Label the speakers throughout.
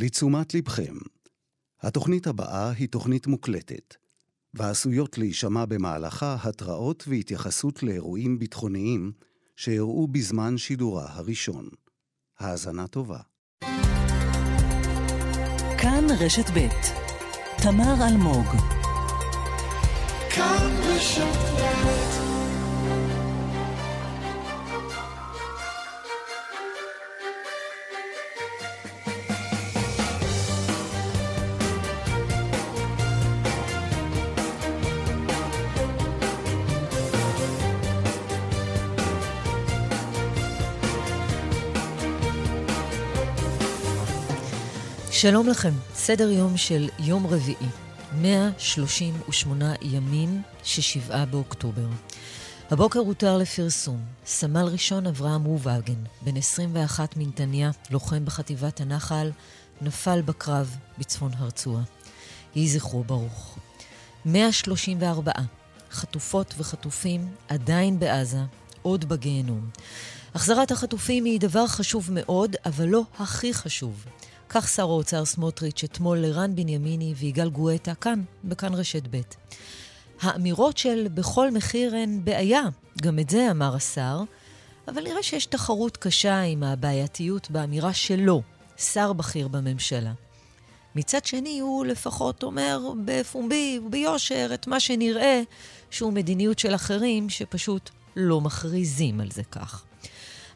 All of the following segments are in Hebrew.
Speaker 1: לתשומת לבכם, התוכנית הבאה היא תוכנית מוקלטת, ועשויות להישמע במהלכה התראות והתייחסות לאירועים ביטחוניים שאירעו בזמן שידורה הראשון. האזנה טובה.
Speaker 2: כאן רשת ב' תמר אלמוג. כאן רשת שלום לכם, סדר יום של יום רביעי, 138 ימים ששבעה באוקטובר. הבוקר הותר לפרסום, סמל ראשון אברהם רובהגן, בן 21 מנתניה, לוחם בחטיבת הנחל, נפל בקרב בצפון הרצועה. יהי זכרו ברוך. 134 חטופות וחטופים עדיין בעזה, עוד בגיהנום. החזרת החטופים היא דבר חשוב מאוד, אבל לא הכי חשוב. כך שר האוצר סמוטריץ' אתמול לרן בנימיני ויגאל גואטה כאן, בכאן רשת ב'. האמירות של בכל מחיר הן בעיה, גם את זה אמר השר, אבל נראה שיש תחרות קשה עם הבעייתיות באמירה שלו, שר בכיר בממשלה. מצד שני, הוא לפחות אומר בפומבי וביושר את מה שנראה שהוא מדיניות של אחרים שפשוט לא מכריזים על זה כך.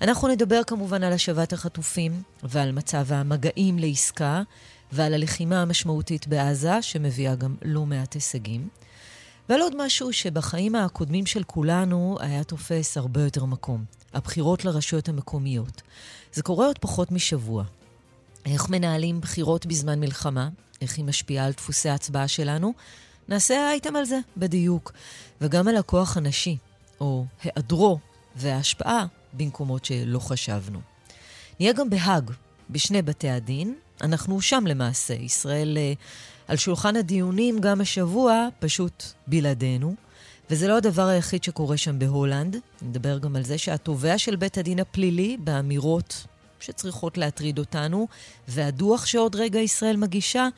Speaker 2: אנחנו נדבר כמובן על השבת החטופים ועל מצב המגעים לעסקה ועל הלחימה המשמעותית בעזה, שמביאה גם לא מעט הישגים. ועל עוד משהו שבחיים הקודמים של כולנו היה תופס הרבה יותר מקום, הבחירות לרשויות המקומיות. זה קורה עוד פחות משבוע. איך מנהלים בחירות בזמן מלחמה? איך היא משפיעה על דפוסי ההצבעה שלנו? נעשה אייטם על זה בדיוק. וגם על הכוח הנשי, או היעדרו, וההשפעה במקומות שלא חשבנו. נהיה גם בהאג, בשני בתי הדין. אנחנו שם למעשה. ישראל אה, על שולחן הדיונים גם השבוע, פשוט בלעדינו. וזה לא הדבר היחיד שקורה שם בהולנד. נדבר גם על זה שהתובע של בית הדין הפלילי, באמירות שצריכות להטריד אותנו, והדוח שעוד רגע ישראל מגישה,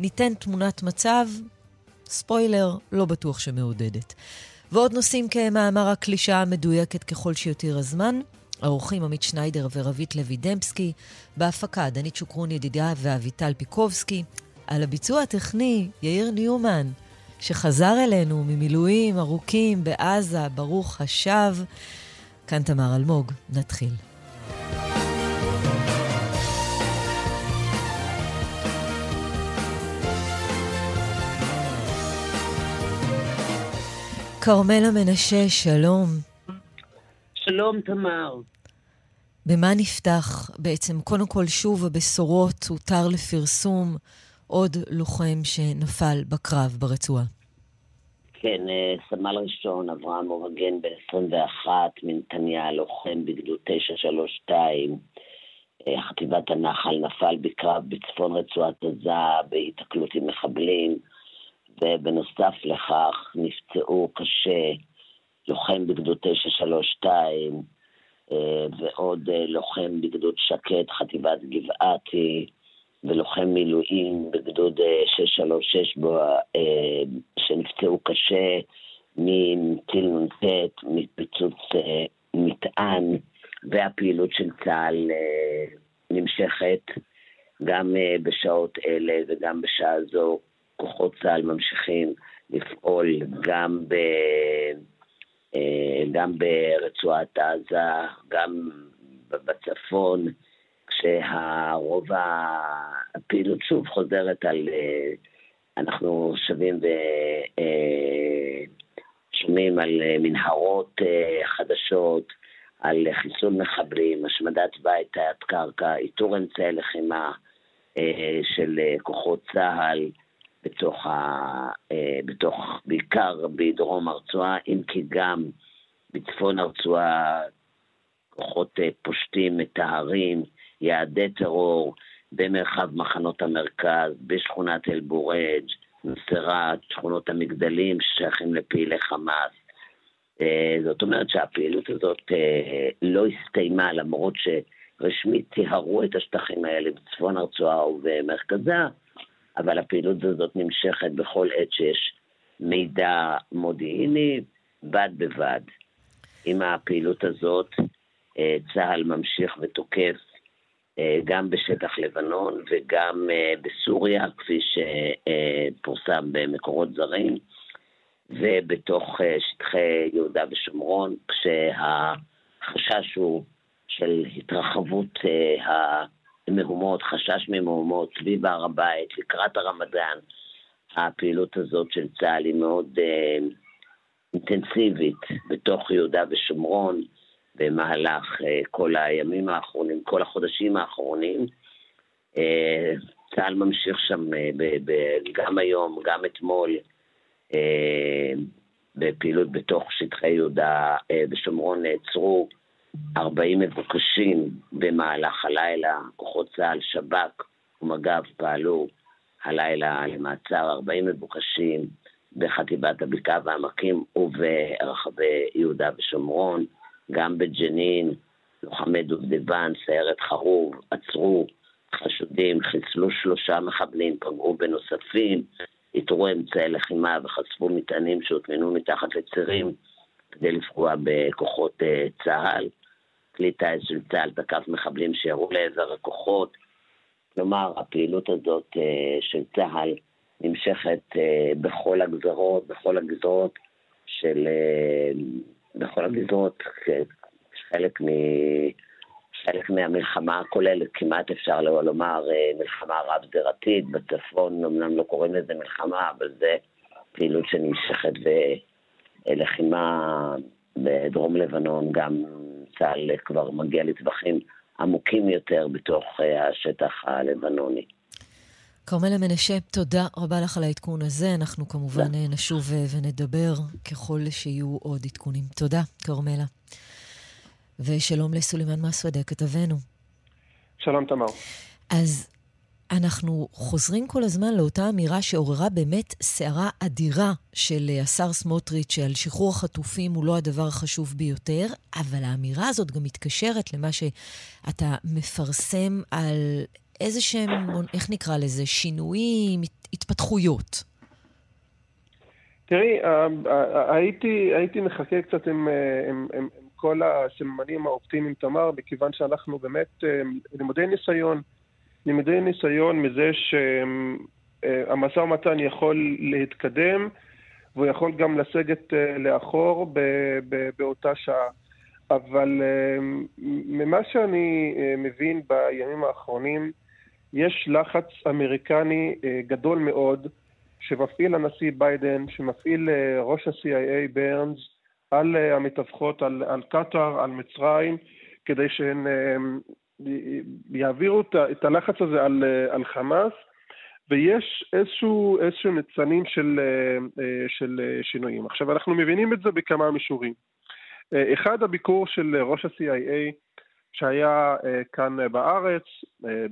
Speaker 2: ניתן תמונת מצב, ספוילר, לא בטוח שמעודדת. ועוד נושאים כמאמר הקלישה המדויקת ככל שיותיר הזמן. האורחים עמית שניידר ורבית לוי דמפסקי, בהפקה דנית שוקרון ידידיה ואביטל פיקובסקי, על הביצוע הטכני יאיר ניומן, שחזר אלינו ממילואים ארוכים בעזה, ברוך השב. כאן תמר אלמוג, נתחיל. כרמלה מנשה, שלום.
Speaker 3: שלום, תמר.
Speaker 2: במה נפתח בעצם? קודם כל, שוב, הבשורות, הותר לפרסום עוד לוחם שנפל בקרב ברצועה.
Speaker 3: כן, אה, סמל ראשון, אברהם אורגן, בן 21, מנתניה, לוחם בגדוד 932. אה, חטיבת הנחל נפל בקרב בצפון רצועת עזה בהיתקלות עם מחבלים. ובנוסף לכך נפצעו קשה לוחם בגדוד 932 אה, ועוד אה, לוחם בגדוד שקט, חטיבת גבעתי, ולוחם מילואים בגדוד 636 בו, אה, שנפצעו קשה מטיל נ"ט, מפיצוץ מטען, והפעילות של צה"ל נמשכת גם בשעות אלה וגם בשעה זו. כוחות צה"ל ממשיכים לפעול גם, ב, אה, גם ברצועת עזה, גם בצפון, כשהרוב הפעילות שוב חוזרת על... אה, אנחנו שבים ושומעים אה, על מנהרות חדשות, על חיסול מחבלים, השמדת בית, תיית קרקע, איתור אמצעי לחימה של כוחות צה"ל. בתוך, ה, אה, בתוך, בעיקר בדרום הרצועה, אם כי גם בצפון הרצועה כוחות אה, פושטים, מטהרים, יעדי טרור, במרחב מחנות המרכז, בשכונת אל-בורג', נסרת, שכונות המגדלים ששייכים לפעילי חמאס. אה, זאת אומרת שהפעילות הזאת לא הסתיימה, למרות רשמית טיהרו את השטחים האלה בצפון הרצועה ובמרכזה, אבל הפעילות הזאת נמשכת בכל עת שיש מידע מודיעיני, בד בבד. עם הפעילות הזאת, אה, צה"ל ממשיך ותוקף אה, גם בשטח לבנון וגם אה, בסוריה, כפי שפורסם במקורות זרים, ובתוך שטחי יהודה ושומרון, כשהחשש הוא של התרחבות המהומות, חשש ממהומות סביב הר הבית, לקראת הרמדאן. הפעילות הזאת של צה"ל היא מאוד אינטנסיבית בתוך יהודה ושומרון. במהלך אה, כל הימים האחרונים, כל החודשים האחרונים. אה, צה"ל ממשיך שם אה, גם היום, גם אתמול, בפעילות בתוך שטחי יהודה ושומרון נעצרו 40 מבוקשים במהלך הלילה, כוחות צה"ל, שב"כ ומג"ב פעלו הלילה למעצר 40 מבוקשים בחטיבת הבקעה והעמקים וברחבי יהודה ושומרון. גם בג'נין, לוחמי דובדבן, סיירת חרוב, עצרו חשודים, חיסלו שלושה מחבלים, פגעו בנוספים, איתרו אמצעי לחימה וחשפו מטענים שהוטמנו מתחת לצירים כדי לפגוע בכוחות uh, צה"ל. כלי טיס של צה"ל תקף מחבלים שירו לעבר הכוחות. כלומר, הפעילות הזאת uh, של צה"ל נמשכת uh, בכל הגזרות, בכל הגזרות של uh, בכל הגזרות, חלק, מ... חלק מהמלחמה הכוללת, כמעט אפשר לומר אה, מלחמה רב-זירתית, בצפון אמנם לא קוראים לזה מלחמה, אבל זה פעילות שנמשכת ולחימה בדרום לבנון, גם צה"ל כבר מגיע לטווחים עמוקים יותר בתוך אה, השטח הלבנוני.
Speaker 2: כרמלה מנשה, תודה רבה לך על העדכון הזה. אנחנו כמובן yeah. נשוב אה, ונדבר ככל שיהיו עוד עדכונים. תודה, כרמלה. ושלום לסולימאן מסוודה, כתבנו.
Speaker 4: שלום, תמר.
Speaker 2: אז אנחנו חוזרים כל הזמן לאותה אמירה שעוררה באמת סערה אדירה של אה, השר סמוטריץ' שעל שחרור החטופים הוא לא הדבר החשוב ביותר, אבל האמירה הזאת גם מתקשרת למה שאתה מפרסם על איזה שהם, איך נקרא לזה, שינויים, התפתחויות?
Speaker 4: תראי, אה, אה, הייתי, הייתי מחכה קצת עם, עם, עם, עם כל הסממנים האופטימיים, תמר, מכיוון שאנחנו באמת לימודי ניסיון, לימודי ניסיון מזה שהמשא ומתן יכול להתקדם, והוא יכול גם לסגת לאחור ב, ב, באותה שעה. אבל ממה שאני מבין בימים האחרונים, יש לחץ אמריקני אה, גדול מאוד שמפעיל הנשיא ביידן, שמפעיל אה, ראש ה-CIA ברנס על אה, המתווכות, על, על קטאר, על מצרים, כדי שהן יעבירו את הלחץ הזה על, על חמאס, ויש איזשהו, איזשהו ניצנים של, של שינויים. עכשיו, אנחנו מבינים את זה בכמה מישורים. אחד, הביקור של ראש ה-CIA שהיה אה, כאן אה, בארץ, אה,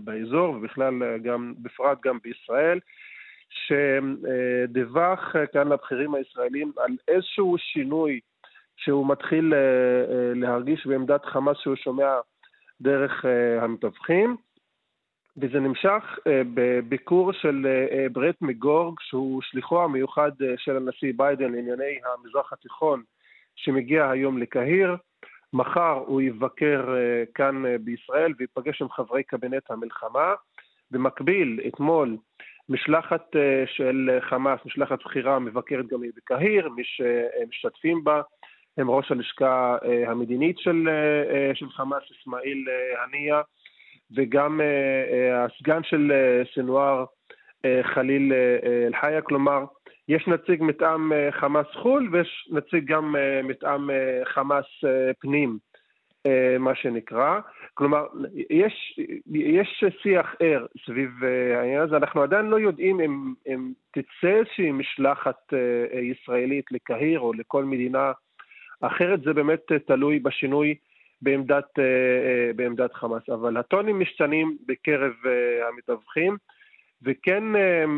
Speaker 4: באזור ובכלל גם, בפרט גם בישראל, שדיווח כאן לבכירים הישראלים על איזשהו שינוי שהוא מתחיל להרגיש בעמדת חמאס שהוא שומע דרך המתווכים, וזה נמשך בביקור של ברט מגורג, שהוא שליחו המיוחד של הנשיא ביידן לענייני המזרח התיכון, שמגיע היום לקהיר. מחר הוא יבקר אה, כאן אה, בישראל וייפגש עם חברי קבינט המלחמה. במקביל, אתמול, משלחת אה, של חמאס, משלחת בכירה, מבקרת גם היא בקהיר, מי שמשתתפים בה הם ראש הלשכה המדינית של, של חמאס, אסמאעיל הנייה, וגם הסגן של סנואר, חליל אל-חיה, כלומר, יש נציג מטעם אה, חמאס חו"ל ויש נציג גם אה, מטעם אה, חמאס פנים, מה שנקרא. כלומר, יש, יש שיח ער סביב העניין הזה, אנחנו עדיין לא יודעים אם, אם תצא איזושהי משלחת ישראלית לקהיר או לכל מדינה אחרת, זה באמת תלוי בשינוי בעמדת, בעמדת חמאס. אבל הטונים משתנים בקרב המתווכים. וכן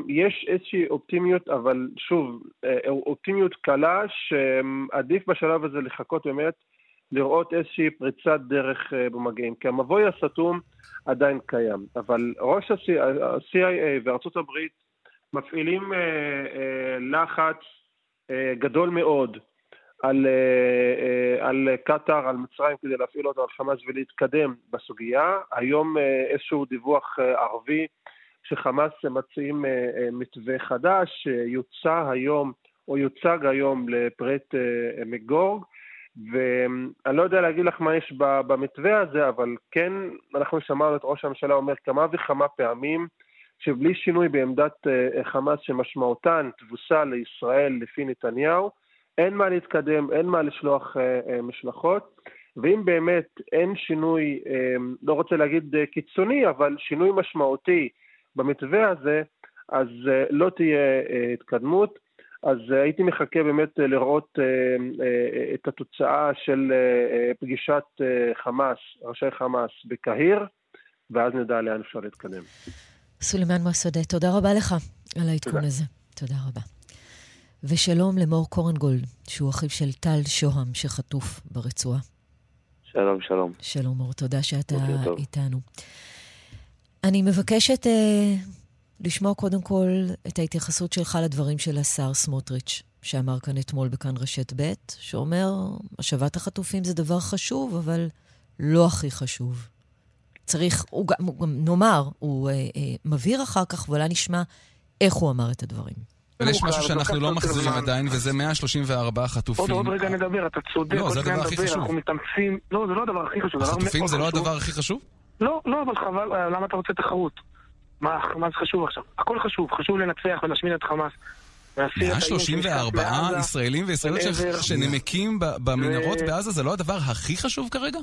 Speaker 4: יש איזושהי אופטימיות, אבל שוב, אה, אופטימיות קלה, שעדיף בשלב הזה לחכות באמת לראות איזושהי פריצת דרך במגעים, כי המבוי הסתום עדיין קיים, אבל ראש ה-CIA וארצות הברית מפעילים לחץ גדול מאוד על, על קטאר, על מצרים, כדי להפעיל אותו על חמאס ולהתקדם בסוגיה. היום איזשהו דיווח ערבי שחמאס מציעים מתווה חדש, יוצע היום או יוצג היום לפרט מגורג, ואני לא יודע להגיד לך מה יש במתווה הזה, אבל כן, אנחנו שמענו את ראש הממשלה אומר כמה וכמה פעמים שבלי שינוי בעמדת חמאס שמשמעותן תבוסה לישראל לפי נתניהו, אין מה להתקדם, אין מה לשלוח משלחות, ואם באמת אין שינוי, לא רוצה להגיד קיצוני, אבל שינוי משמעותי במתווה הזה, אז לא תהיה התקדמות. אז הייתי מחכה באמת לראות את התוצאה של פגישת חמאס, ראשי חמאס בקהיר, ואז נדע לאן אפשר להתקדם.
Speaker 2: סולימאן מסעודה, תודה רבה לך על העדכון. הזה. תודה רבה. ושלום למור קורנגולד, שהוא אחיו של טל שוהם, שחטוף ברצועה.
Speaker 5: שלום, שלום.
Speaker 2: שלום, מור, תודה שאתה איתנו. אני מבקשת אה, לשמוע קודם כל את ההתייחסות שלך לדברים של השר סמוטריץ', שאמר כאן אתמול בכאן רשת ב', שאומר, השבת החטופים זה דבר חשוב, אבל לא הכי חשוב. צריך, הוא גם, נאמר, הוא אה, אה, מבהיר אחר כך, ואולי נשמע איך הוא אמר את הדברים.
Speaker 6: אבל יש משהו שאנחנו לא מחזירים עדיין, וזה 134 חטופים.
Speaker 7: עוד רגע נדבר, אתה צודק.
Speaker 6: לא, זה הדבר הכי חשוב.
Speaker 7: אנחנו מתאמצים... לא, זה לא הדבר הכי חשוב.
Speaker 6: החטופים זה לא הדבר הכי חשוב?
Speaker 7: לא, לא, אבל חבל, אה, למה אתה רוצה תחרות? מה, מה זה חשוב עכשיו? הכל חשוב, חשוב לנצח ולהשמיד את חמאס.
Speaker 6: 134 ישראלים וישראליות שנמקים במנהרות בעזה זה לא הדבר הכי חשוב כרגע?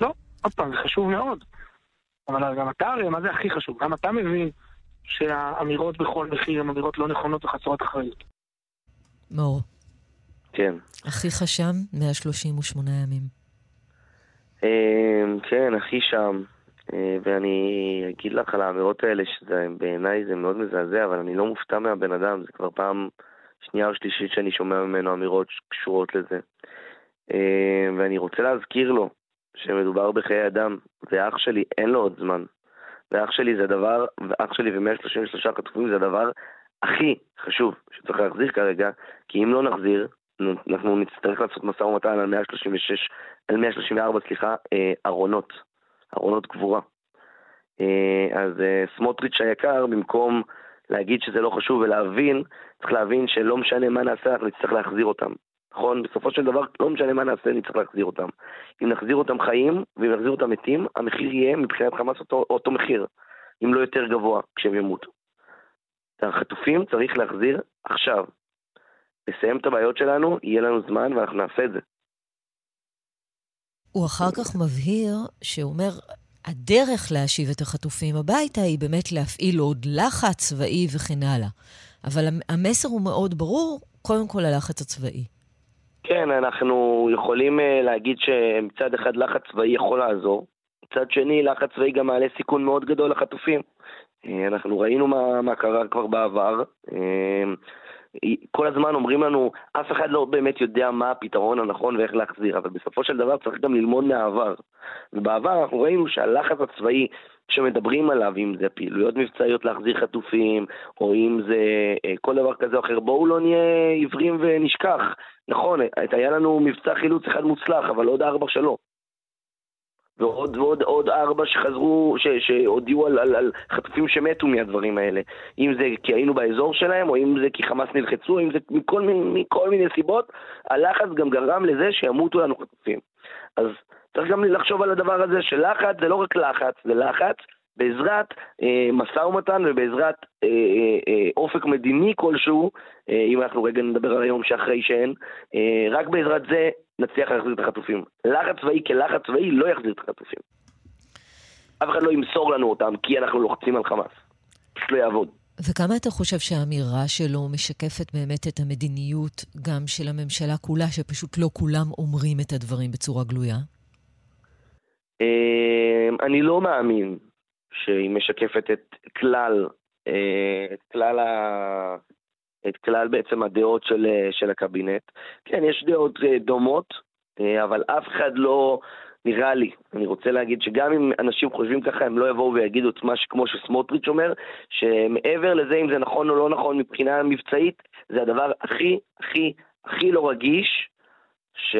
Speaker 7: לא, עוד פעם, זה חשוב מאוד. אבל גם אתה הרי, מה זה הכי חשוב? גם אתה מבין שהאמירות בכל מחיר הן אמירות לא נכונות וחסרות אחריות.
Speaker 2: מאור.
Speaker 5: כן.
Speaker 2: אחיך שם 138 ימים.
Speaker 5: אמ, כן, אחי שם. אה, ואני אגיד לך על האמירות האלה, שבעיניי זה מאוד מזעזע, אבל אני לא מופתע מהבן אדם, זה כבר פעם שנייה או שלישית שאני שומע ממנו אמירות שקשורות לזה. אה, ואני רוצה להזכיר לו שמדובר בחיי אדם, ואח שלי אין לו עוד זמן. ואח שלי זה הדבר, ואח שלי ו-133 חטופים זה הדבר הכי חשוב שצריך להחזיר כרגע, כי אם לא נחזיר, אנחנו נצטרך לעשות משא ומתן על 136, על 134, סליחה, אה, ארונות. ארונות גבורה. אה, אז אה, סמוטריץ' היקר, במקום להגיד שזה לא חשוב ולהבין, צריך להבין שלא משנה מה נעשה, אנחנו נצטרך להחזיר אותם. נכון? בסופו של דבר, לא משנה מה נעשה, נצטרך להחזיר אותם. אם נחזיר אותם חיים, ואם נחזיר אותם מתים, המחיר יהיה מבחינת חמאס אותו, אותו מחיר, אם לא יותר גבוה, כשהם ימותו. את החטופים צריך להחזיר עכשיו. לסיים את הבעיות שלנו, יהיה לנו זמן ואנחנו נעשה את זה.
Speaker 2: הוא אחר כך מבהיר, שהוא אומר, הדרך להשיב את החטופים הביתה היא באמת להפעיל עוד לחץ צבאי וכן הלאה. אבל המסר הוא מאוד ברור, קודם כל הלחץ הצבאי.
Speaker 5: כן, אנחנו יכולים אה, להגיד שמצד אחד לחץ צבאי יכול לעזור, מצד שני לחץ צבאי גם מעלה סיכון מאוד גדול לחטופים. אה, אנחנו ראינו מה, מה קרה כבר בעבר. אה, כל הזמן אומרים לנו, אף אחד לא באמת יודע מה הפתרון הנכון ואיך להחזיר, אבל בסופו של דבר צריך גם ללמוד מהעבר. ובעבר אנחנו ראינו שהלחץ הצבאי שמדברים עליו, אם זה פעילויות מבצעיות להחזיר חטופים, או אם זה כל דבר כזה או אחר, בואו לא נהיה עיוורים ונשכח. נכון, היה לנו מבצע חילוץ אחד מוצלח, אבל עוד ארבע שלא. ועוד ועוד עוד ארבע שחזרו, ש, שהודיעו על, על, על חטופים שמתו מהדברים האלה. אם זה כי היינו באזור שלהם, או אם זה כי חמאס נלחצו, אם זה מכל, מכל מיני סיבות, הלחץ גם גרם לזה שימותו לנו חטופים. אז צריך גם לחשוב על הדבר הזה שלחץ זה לא רק לחץ, זה לחץ בעזרת אה, משא ומתן ובעזרת אה, אה, אה, אופק מדיני כלשהו, אה, אם אנחנו רגע נדבר על היום שאחרי שאין, אה, רק בעזרת זה נצליח להחזיר את החטופים. לחץ צבאי כלחץ צבאי לא יחזיר את החטופים. אף אחד לא ימסור לנו אותם כי אנחנו לוחצים על חמאס. פשוט לא יעבוד.
Speaker 2: וכמה אתה חושב שהאמירה שלו משקפת באמת את המדיניות גם של הממשלה כולה, שפשוט לא כולם אומרים את הדברים בצורה גלויה?
Speaker 5: אמ, אני לא מאמין שהיא משקפת את כלל, אה, את כלל, ה... את כלל בעצם הדעות של, של הקבינט. כן, יש דעות אה, דומות, אה, אבל אף אחד לא, נראה לי, אני רוצה להגיד שגם אם אנשים חושבים ככה, הם לא יבואו ויגידו את מה שכמו שסמוטריץ' אומר, שמעבר לזה אם זה נכון או לא נכון מבחינה מבצעית, זה הדבר הכי, הכי, הכי לא רגיש ש...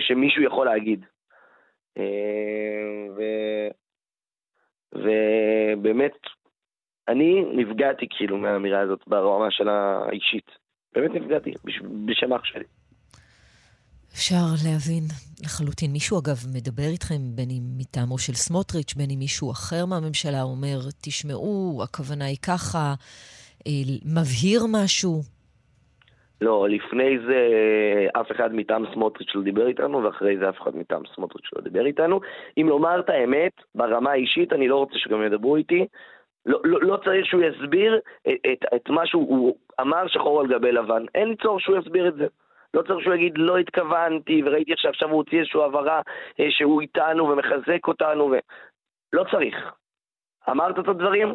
Speaker 5: שמישהו יכול להגיד. אה, ו... ובאמת, אני נפגעתי כאילו מהאמירה הזאת ברמה של האישית. באמת נפגעתי, בשם אח שלי.
Speaker 2: אפשר להבין לחלוטין. מישהו, אגב, מדבר איתכם, בין אם מטעמו של סמוטריץ', בין אם מישהו אחר מהממשלה אומר, תשמעו, הכוונה היא ככה, אה, מבהיר משהו?
Speaker 5: לא, לפני זה אף אחד מטעם סמוטריץ' לא דיבר איתנו, ואחרי זה אף אחד מטעם סמוטריץ' לא דיבר איתנו. אם לומר את האמת, ברמה האישית, אני לא רוצה שגם ידברו איתי. לא, לא, לא צריך שהוא יסביר את, את, את מה שהוא אמר שחור על גבי לבן. אין צורך שהוא יסביר את זה. לא צריך שהוא יגיד לא התכוונתי, וראיתי שעכשיו הוא הוציא איזושהי הבהרה אה, שהוא איתנו ומחזק אותנו, ו... לא צריך. אמרת את הדברים,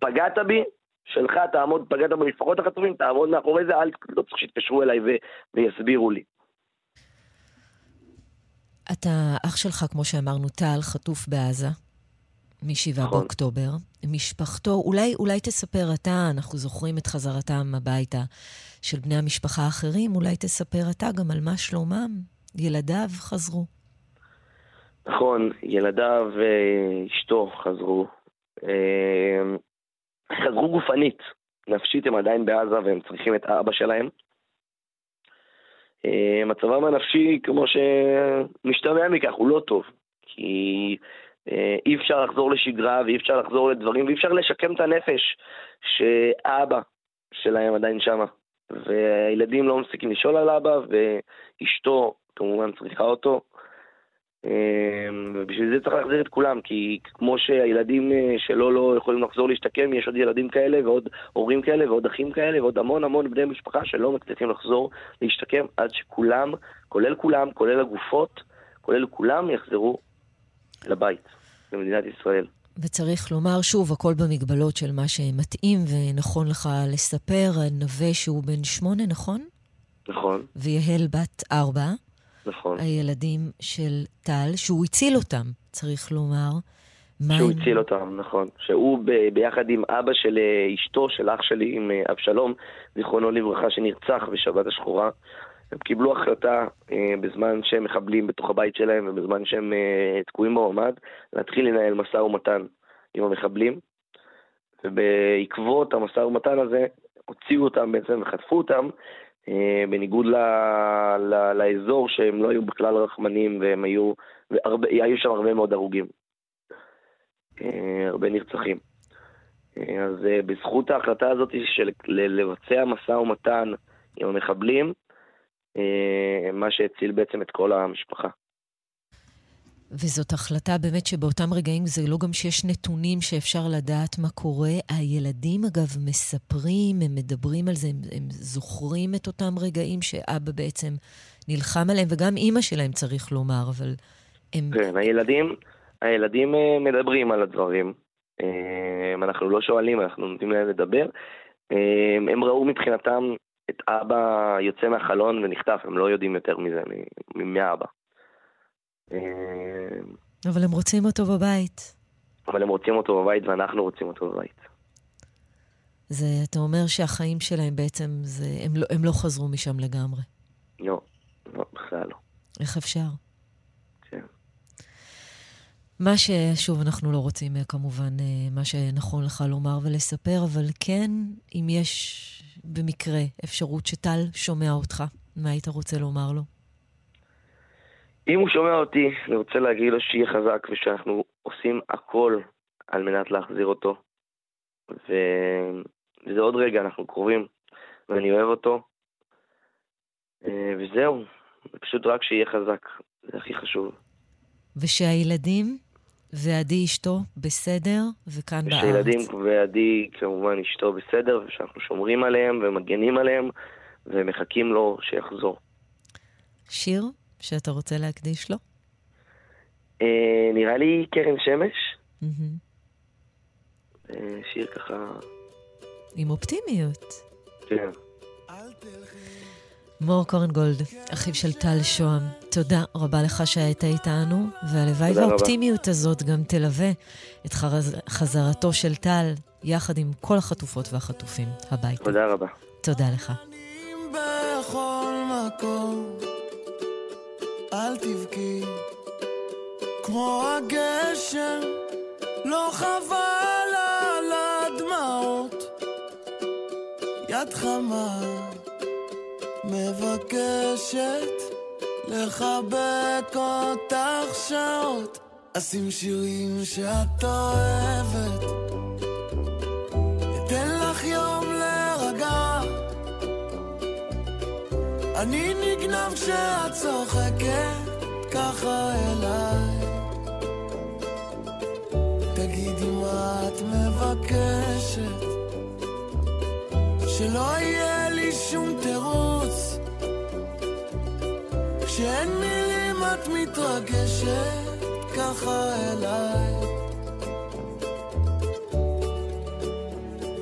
Speaker 5: פגעת בי, שלך תעמוד, פגעת במשפחות החטופים, תעמוד מאחורי זה, אל, לא צריך שיתקשרו אליי ו, ויסבירו לי.
Speaker 2: אתה, אח שלך, כמו שאמרנו, טל, חטוף בעזה, מ-7 נכון. באוקטובר. משפחתו, אולי, אולי תספר אתה, אנחנו זוכרים את חזרתם הביתה של בני המשפחה האחרים, אולי תספר אתה גם על מה שלומם. ילדיו חזרו.
Speaker 5: נכון, ילדיו ואשתו חזרו. חזרו גופנית. נפשית הם עדיין בעזה והם צריכים את אבא שלהם. אה, מצבם הנפשי, כמו שמשתמע מכך, הוא לא טוב. כי אה, אי אפשר לחזור לשגרה ואי אפשר לחזור לדברים ואי אפשר לשקם את הנפש שאבא שלהם עדיין שמה. והילדים לא מפסיקים לשאול על אבא, ואשתו כמובן צריכה אותו. אמ, ובשביל זה צריך להחזיר את כולם, כי כמו שהילדים אה, שלו לא יכולים לחזור להשתקם, יש עוד ילדים כאלה ועוד הורים כאלה ועוד אחים כאלה ועוד המון המון בני משפחה שלא מצליחים לחזור להשתקם עד שכולם, כולל כולם, כולל הגופות, כולל כולם יחזרו לבית, למדינת ישראל.
Speaker 2: וצריך לומר שוב, הכל במגבלות של מה שמתאים ונכון לך לספר. נווה שהוא בן שמונה, נכון?
Speaker 5: נכון.
Speaker 2: ויהל בת ארבע.
Speaker 5: נכון.
Speaker 2: הילדים של טל, שהוא הציל אותם, צריך לומר.
Speaker 5: שהוא הם... הציל אותם, נכון. שהוא ב- ביחד עם אבא של אה, אשתו, של אח שלי, עם אה, אבשלום, זיכרונו לברכה, שנרצח בשבת השחורה. הם קיבלו החלטה אה, בזמן שהם מחבלים בתוך הבית שלהם ובזמן שהם אה, תקועים בממ"ד, להתחיל לנהל משא ומתן עם המחבלים. ובעקבות המשא ומתן הזה, הוציאו אותם בעצם וחטפו אותם, בניגוד ל, ל, לאזור שהם לא היו בכלל רחמנים והם היו, והרבה, היו שם הרבה מאוד הרוגים. אה, הרבה נרצחים. אה, אז אה, בזכות ההחלטה הזאת של לבצע משא ומתן עם המחבלים, אה, מה שהציל בעצם את כל המשפחה.
Speaker 2: וזאת החלטה באמת שבאותם רגעים זה לא גם שיש נתונים שאפשר לדעת מה קורה. הילדים, אגב, מספרים, הם מדברים על זה, הם, הם זוכרים את אותם רגעים שאבא בעצם נלחם עליהם, וגם אימא שלהם צריך לומר, אבל הם...
Speaker 5: כן, הילדים, הילדים אה, מדברים על הדברים. אה, אנחנו לא שואלים, אנחנו נותנים להם לדבר. הם ראו מבחינתם את אבא יוצא מהחלון ונחטף, הם לא יודעים יותר מזה, מאבא.
Speaker 2: אבל הם רוצים אותו בבית.
Speaker 5: אבל הם רוצים אותו בבית ואנחנו רוצים אותו בבית.
Speaker 2: זה, אתה אומר שהחיים שלהם בעצם, זה, הם, לא, הם לא חזרו משם לגמרי.
Speaker 5: לא, לא, בכלל לא.
Speaker 2: איך אפשר?
Speaker 5: כן.
Speaker 2: מה ששוב, אנחנו לא רוצים אה, כמובן אה, מה שנכון לך לומר ולספר, אבל כן, אם יש במקרה אפשרות שטל שומע אותך, מה היית רוצה לומר לו?
Speaker 5: אם הוא שומע אותי, אני רוצה להגיד לו שיהיה חזק ושאנחנו עושים הכל על מנת להחזיר אותו. ו... וזה עוד רגע, אנחנו קרובים, ואני אוהב אותו. אה, וזהו, פשוט רק שיהיה חזק, זה הכי חשוב.
Speaker 2: ושהילדים ועדי אשתו בסדר, וכאן בארץ.
Speaker 5: ושהילדים ועדי כמובן אשתו בסדר, ושאנחנו שומרים עליהם ומגנים עליהם, ומחכים לו שיחזור.
Speaker 2: שיר? שאתה רוצה להקדיש לו?
Speaker 5: אה, נראה לי קרן שמש. אה, שיר ככה...
Speaker 2: עם אופטימיות.
Speaker 5: כן.
Speaker 2: מור קורנגולד, אחיו של טל שוהם, תודה רבה לך שהיית איתנו, והלוואי והאופטימיות הזאת גם תלווה את חז... חזרתו של טל, יחד עם כל החטופות והחטופים הביתה.
Speaker 5: תודה רבה.
Speaker 2: תודה לך.
Speaker 8: אל תבכי, כמו הגשם, לא חבל על הדמעות. יד חמה מבקשת לחבק אותך שעות, אשים שירים שאת אוהבת. אני נגנב כשאת צוחקת ככה אליי. תגידי מה את מבקשת, שלא יהיה לי שום תירוץ. כשאין מילים את מתרגשת ככה אליי.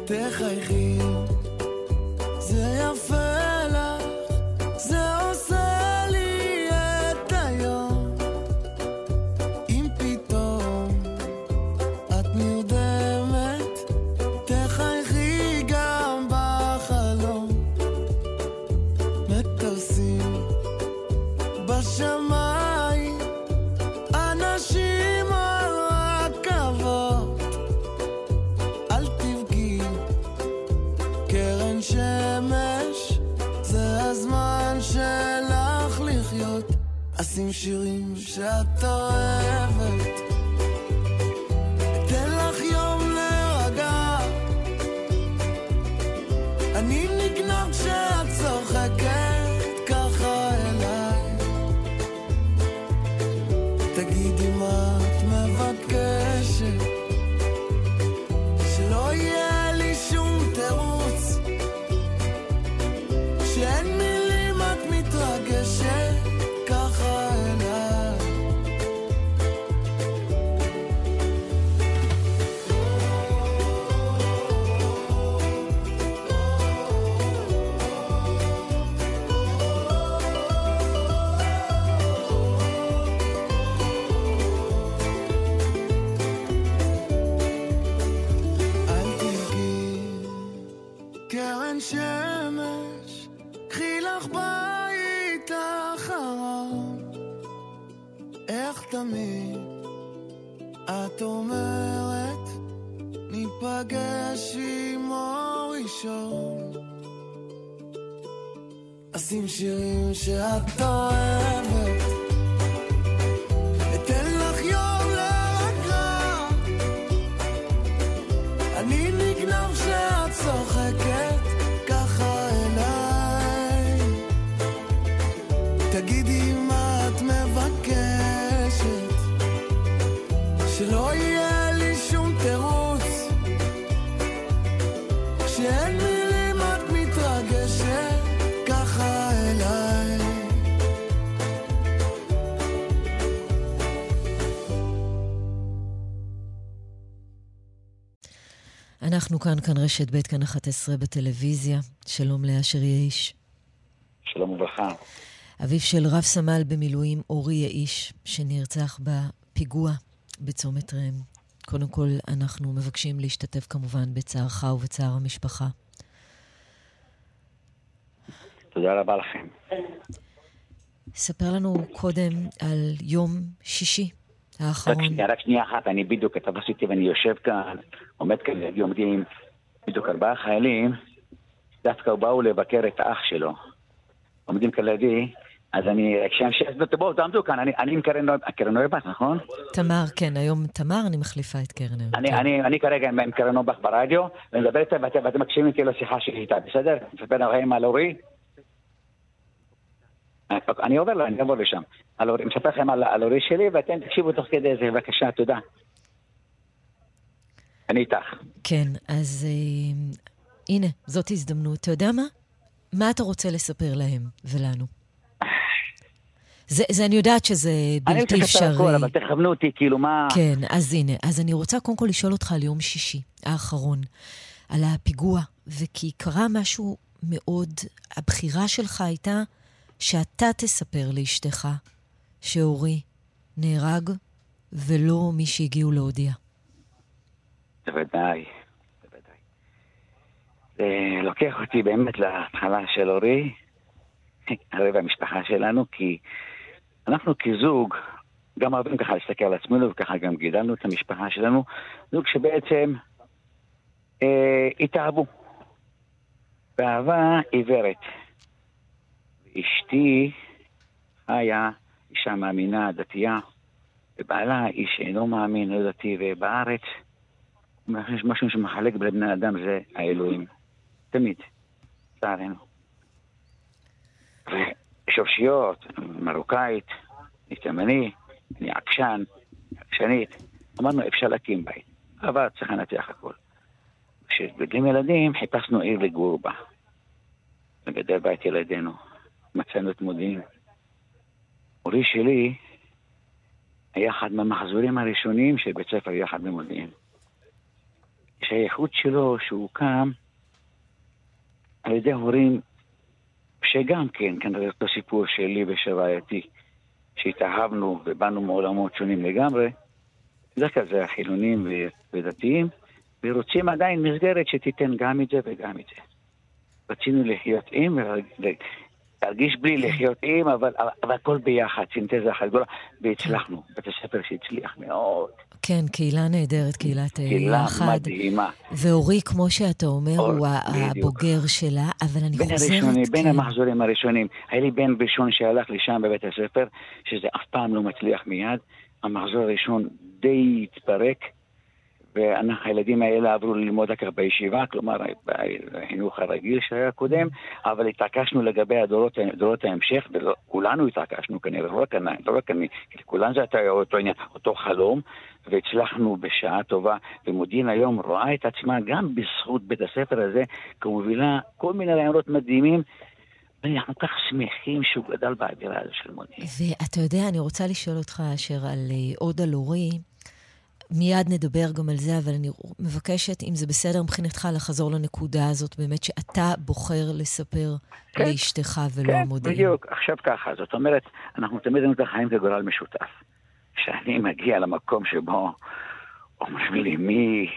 Speaker 8: תחייכי, זה יפה אשים שירים
Speaker 2: אנחנו כאן, כאן רשת ב', כאן 11 בטלוויזיה. שלום לאשר יאיש.
Speaker 9: שלום וברכה.
Speaker 2: אביו של רב סמל במילואים אורי יאיש, שנרצח בפיגוע בצומת ראם. קודם כל, אנחנו מבקשים להשתתף כמובן בצערך ובצער המשפחה.
Speaker 9: תודה רבה לכם.
Speaker 2: ספר לנו קודם על יום שישי
Speaker 9: רק
Speaker 2: האחרון.
Speaker 9: שנייה, רק שנייה אחת, אני בדיוק תפסתי ואני יושב כאן, עומד כאן עומדים בדיוק ארבעה חיילים, דווקא באו לבקר את האח שלו. עומדים כאן לידי, אז אני, בואו תעמדו כאן, אני, אני עם קרן קרן נויבך, נכון?
Speaker 2: תמר, כן, היום תמר, אני מחליפה את קרן היום.
Speaker 9: אני,
Speaker 2: כן.
Speaker 9: אני, אני כרגע עם, עם קרן נויבך ברדיו, ואני מדבר איתה ואתם, מקשיבים איתי לשיחה שלי איתה, בסדר? מספר לכם על אורי? אני עובר לה, אני אעבור לשם. אורי- מספר לכם על, אורי שלי, ואתם תקשיבו תוך כדי זה, בבקשה, תודה. אני איתך.
Speaker 2: כן, אז אה, הנה, זאת הזדמנות. אתה יודע מה? מה אתה רוצה לספר להם ולנו? זה, זה, אני יודעת שזה
Speaker 9: אני
Speaker 2: בלתי
Speaker 9: רוצה לספר
Speaker 2: אפשרי.
Speaker 9: הכל, אבל תכוונו אותי, כאילו, מה...
Speaker 2: כן, אז הנה. אז אני רוצה קודם כל לשאול אותך על יום שישי האחרון, על הפיגוע, וכי קרה משהו מאוד, הבחירה שלך הייתה שאתה תספר לאשתך שאורי נהרג ולא מי שהגיעו להודיע.
Speaker 9: בוודאי, בוודאי. זה לוקח אותי באמת להתחלה של אורי, הרי במשפחה שלנו, כי אנחנו כזוג, גם אוהבים ככה להסתכל על עצמנו, וככה גם גידלנו את המשפחה שלנו, זוג שבעצם אה, התאהבו. באהבה עיוורת. אשתי חיה, אישה מאמינה, דתייה, ובעלה איש אינו מאמין, לא דתי, ובארץ יש משהו שמחלק בין בני אדם זה האלוהים. תמיד, לצערנו. ושורשיות, מרוקאית, אני תימני, אני עקשן, עקשנית. אמרנו, אפשר להקים בית, אבל צריך לנתח הכל. כשבגילים ילדים חיפשנו עיר לגור בה. לגדל בית ילדינו. מצאנו את מודיעין. אורי שלי היה אחד מהמחזורים הראשונים של בית ספר יחד במודיעין. שהייחוד שלו שהוא קם על ידי הורים שגם כן, כנראה אותו סיפור שלי ושל רעייתי, שהתאהבנו ובאנו מעולמות שונים לגמרי, בדרך כלל זה החילונים ודתיים, ורוצים עדיין מסגרת שתיתן גם את זה וגם את זה. רצינו לחיות עם, להרגיש בלי לחיות עם, אבל, אבל הכל ביחד, סינתזה אחת גדולה, והצלחנו. בית הספר שהצליח מאוד.
Speaker 2: כן, קהילה נהדרת, קהילת
Speaker 9: אה,
Speaker 2: יחד.
Speaker 9: קהילה מדהימה.
Speaker 2: ואורי, כמו שאתה אומר, אור, הוא הבוגר שלה, אבל אני בין חוזרת...
Speaker 9: הראשונים, כן. בין המחזורים הראשונים. היה לי בן ראשון שהלך לשם בבית הספר, שזה אף פעם לא מצליח מיד. המחזור הראשון די התפרק. והילדים האלה עברו ללמוד אחר בישיבה, כלומר בחינוך הרגיל שהיה קודם, אבל התעקשנו לגבי הדורות, דורות ההמשך, וכולנו התעקשנו כנראה, לא רק אני, לא רק אני, כולנו זה היה אותו עניין, אותו חלום, והצלחנו בשעה טובה, ומודיעין היום רואה את עצמה גם בזכות בית הספר הזה, כמובילה כל מיני רעיונות מדהימים. ואנחנו כך שמחים שהוא גדל באווירה הזו של מודיעין.
Speaker 2: ואתה יודע, אני רוצה לשאול אותך, אשר, על אה, עוד על אורי. מיד נדבר גם על זה, אבל אני מבקשת, אם זה בסדר מבחינתך, לחזור לנקודה הזאת, באמת שאתה בוחר לספר כן, לאשתך ולא כן, המודיעין.
Speaker 9: כן, בדיוק. עכשיו ככה, זאת אומרת, אנחנו תמיד היינו את החיים כגורל משותף. כשאני מגיע למקום שבו אומרים לי, מי,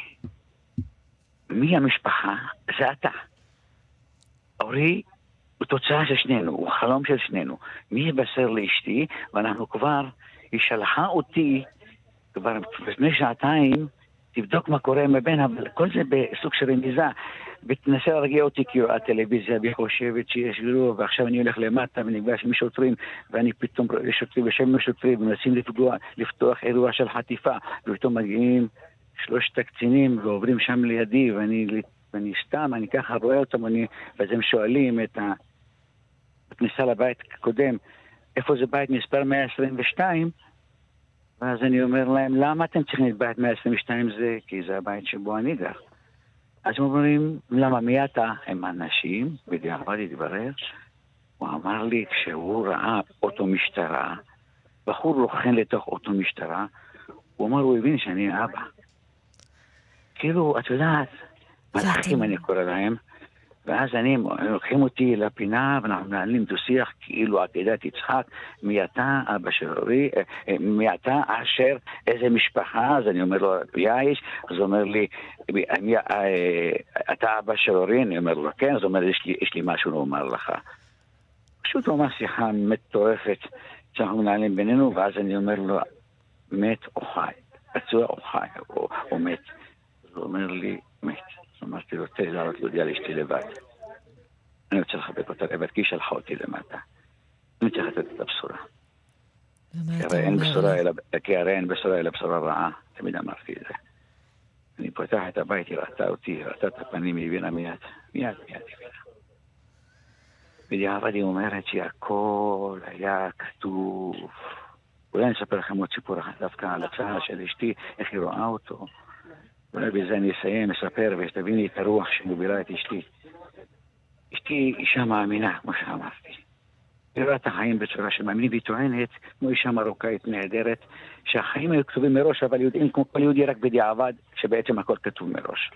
Speaker 9: מי המשפחה? זה אתה. אורי הוא תוצאה של שנינו, הוא חלום של שנינו. מי יבשר לאשתי? ואנחנו כבר, היא שלחה אותי כבר לפני שעתיים, תבדוק מה קורה עם הבן, אבל כל זה בסוג של רמיזה. ותנסה להרגיע אותי כי רואה טלוויזיה והיא חושבת שיש גרוע, ועכשיו אני הולך למטה ונפגש עם שוטרים, ואני פתאום רואה שוטרים ושם שוטרים, ומנסים לפגוע, לפתוח אירוע של חטיפה, ופתאום מגיעים שלושת הקצינים ועוברים שם לידי, ואני, ואני סתם, אני ככה רואה אותם, ואני, ואז הם שואלים את ה... לבית הקודם, איפה זה בית מספר 122? ואז אני אומר להם, למה אתם צריכים את בית 122 זה? כי זה הבית שבו אני גר. אז הם אומרים, למה, מי אתה? הם אנשים, בדיעבד התברר. הוא אמר לי, כשהוא ראה אוטו משטרה, בחור רוכן לתוך אוטו משטרה, הוא אמר, הוא הבין שאני אבא. כאילו, את יודעת, מלאכים אני קורא להם, ואז אני, לוקחים אותי לפינה ואנחנו מנהלים דו-שיח כאילו עקדת יצחק, מי אתה, אבא של אורי, אה, אה, מי אתה, אשר, איזה משפחה, אז אני אומר לו, יאיש, אז הוא אומר לי, מי, אה, אתה אבא של אורי? אני אומר לו, כן, אז הוא אומר, יש לי, יש לי משהו לומר לך. פשוט הוא אמר שיחה מטורפת שאנחנו מנהלים בינינו, ואז אני אומר לו, מת או חי, פצוע או חי, או, או מת. אז הוא אומר לי, מת. אמרתי לו, תן לעלות להודיע לאשתי לבד. אני רוצה לחבק אותה לבד, כי היא שלחה אותי למטה. אני צריך לתת את הבשורה. כי הרי אין בשורה אלא בשורה רעה, תמיד אמרתי את זה. אני פותח את הבית, היא ראתה אותי, היא ראתה את הפנים, היא הבינה מיד, מיד, מיד הבינה. בדיעבד היא אומרת שהכל היה כתוב. אולי אני אספר לכם עוד סיפור אחד דווקא על הצעה של אשתי, איך היא רואה אותו. אולי בזה אני אסיים, אספר, ושתביני את הרוח שמובילה את אשתי. אשתי אישה מאמינה, כמו שאמרתי. היא רואה את החיים בצורה של מאמינים, והיא טוענת, כמו אישה מרוקאית נהדרת, שהחיים היו כתובים מראש, אבל יודעים כמו כל יהודי רק בדיעבד, שבעצם הכל כתוב מראש.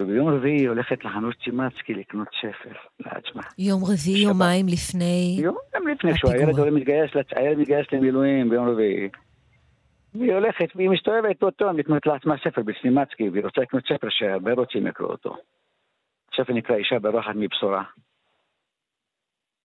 Speaker 9: וביום רביעי היא הולכת לחנות צימצקי לקנות ספר לעצמה.
Speaker 2: יום רביעי, יומיים לפני
Speaker 9: יום גם לפני שהוא הילד הולך מתגייס, הילד מתגייס למילואים ביום רביעי. והיא הולכת, והיא מסתובבת באותו יום לקנות לעצמה ספר בסנימצקי, והיא רוצה לקנות ספר שהרבה רוצים לקרוא אותו. הספר נקרא אישה ברוחת מבשורה.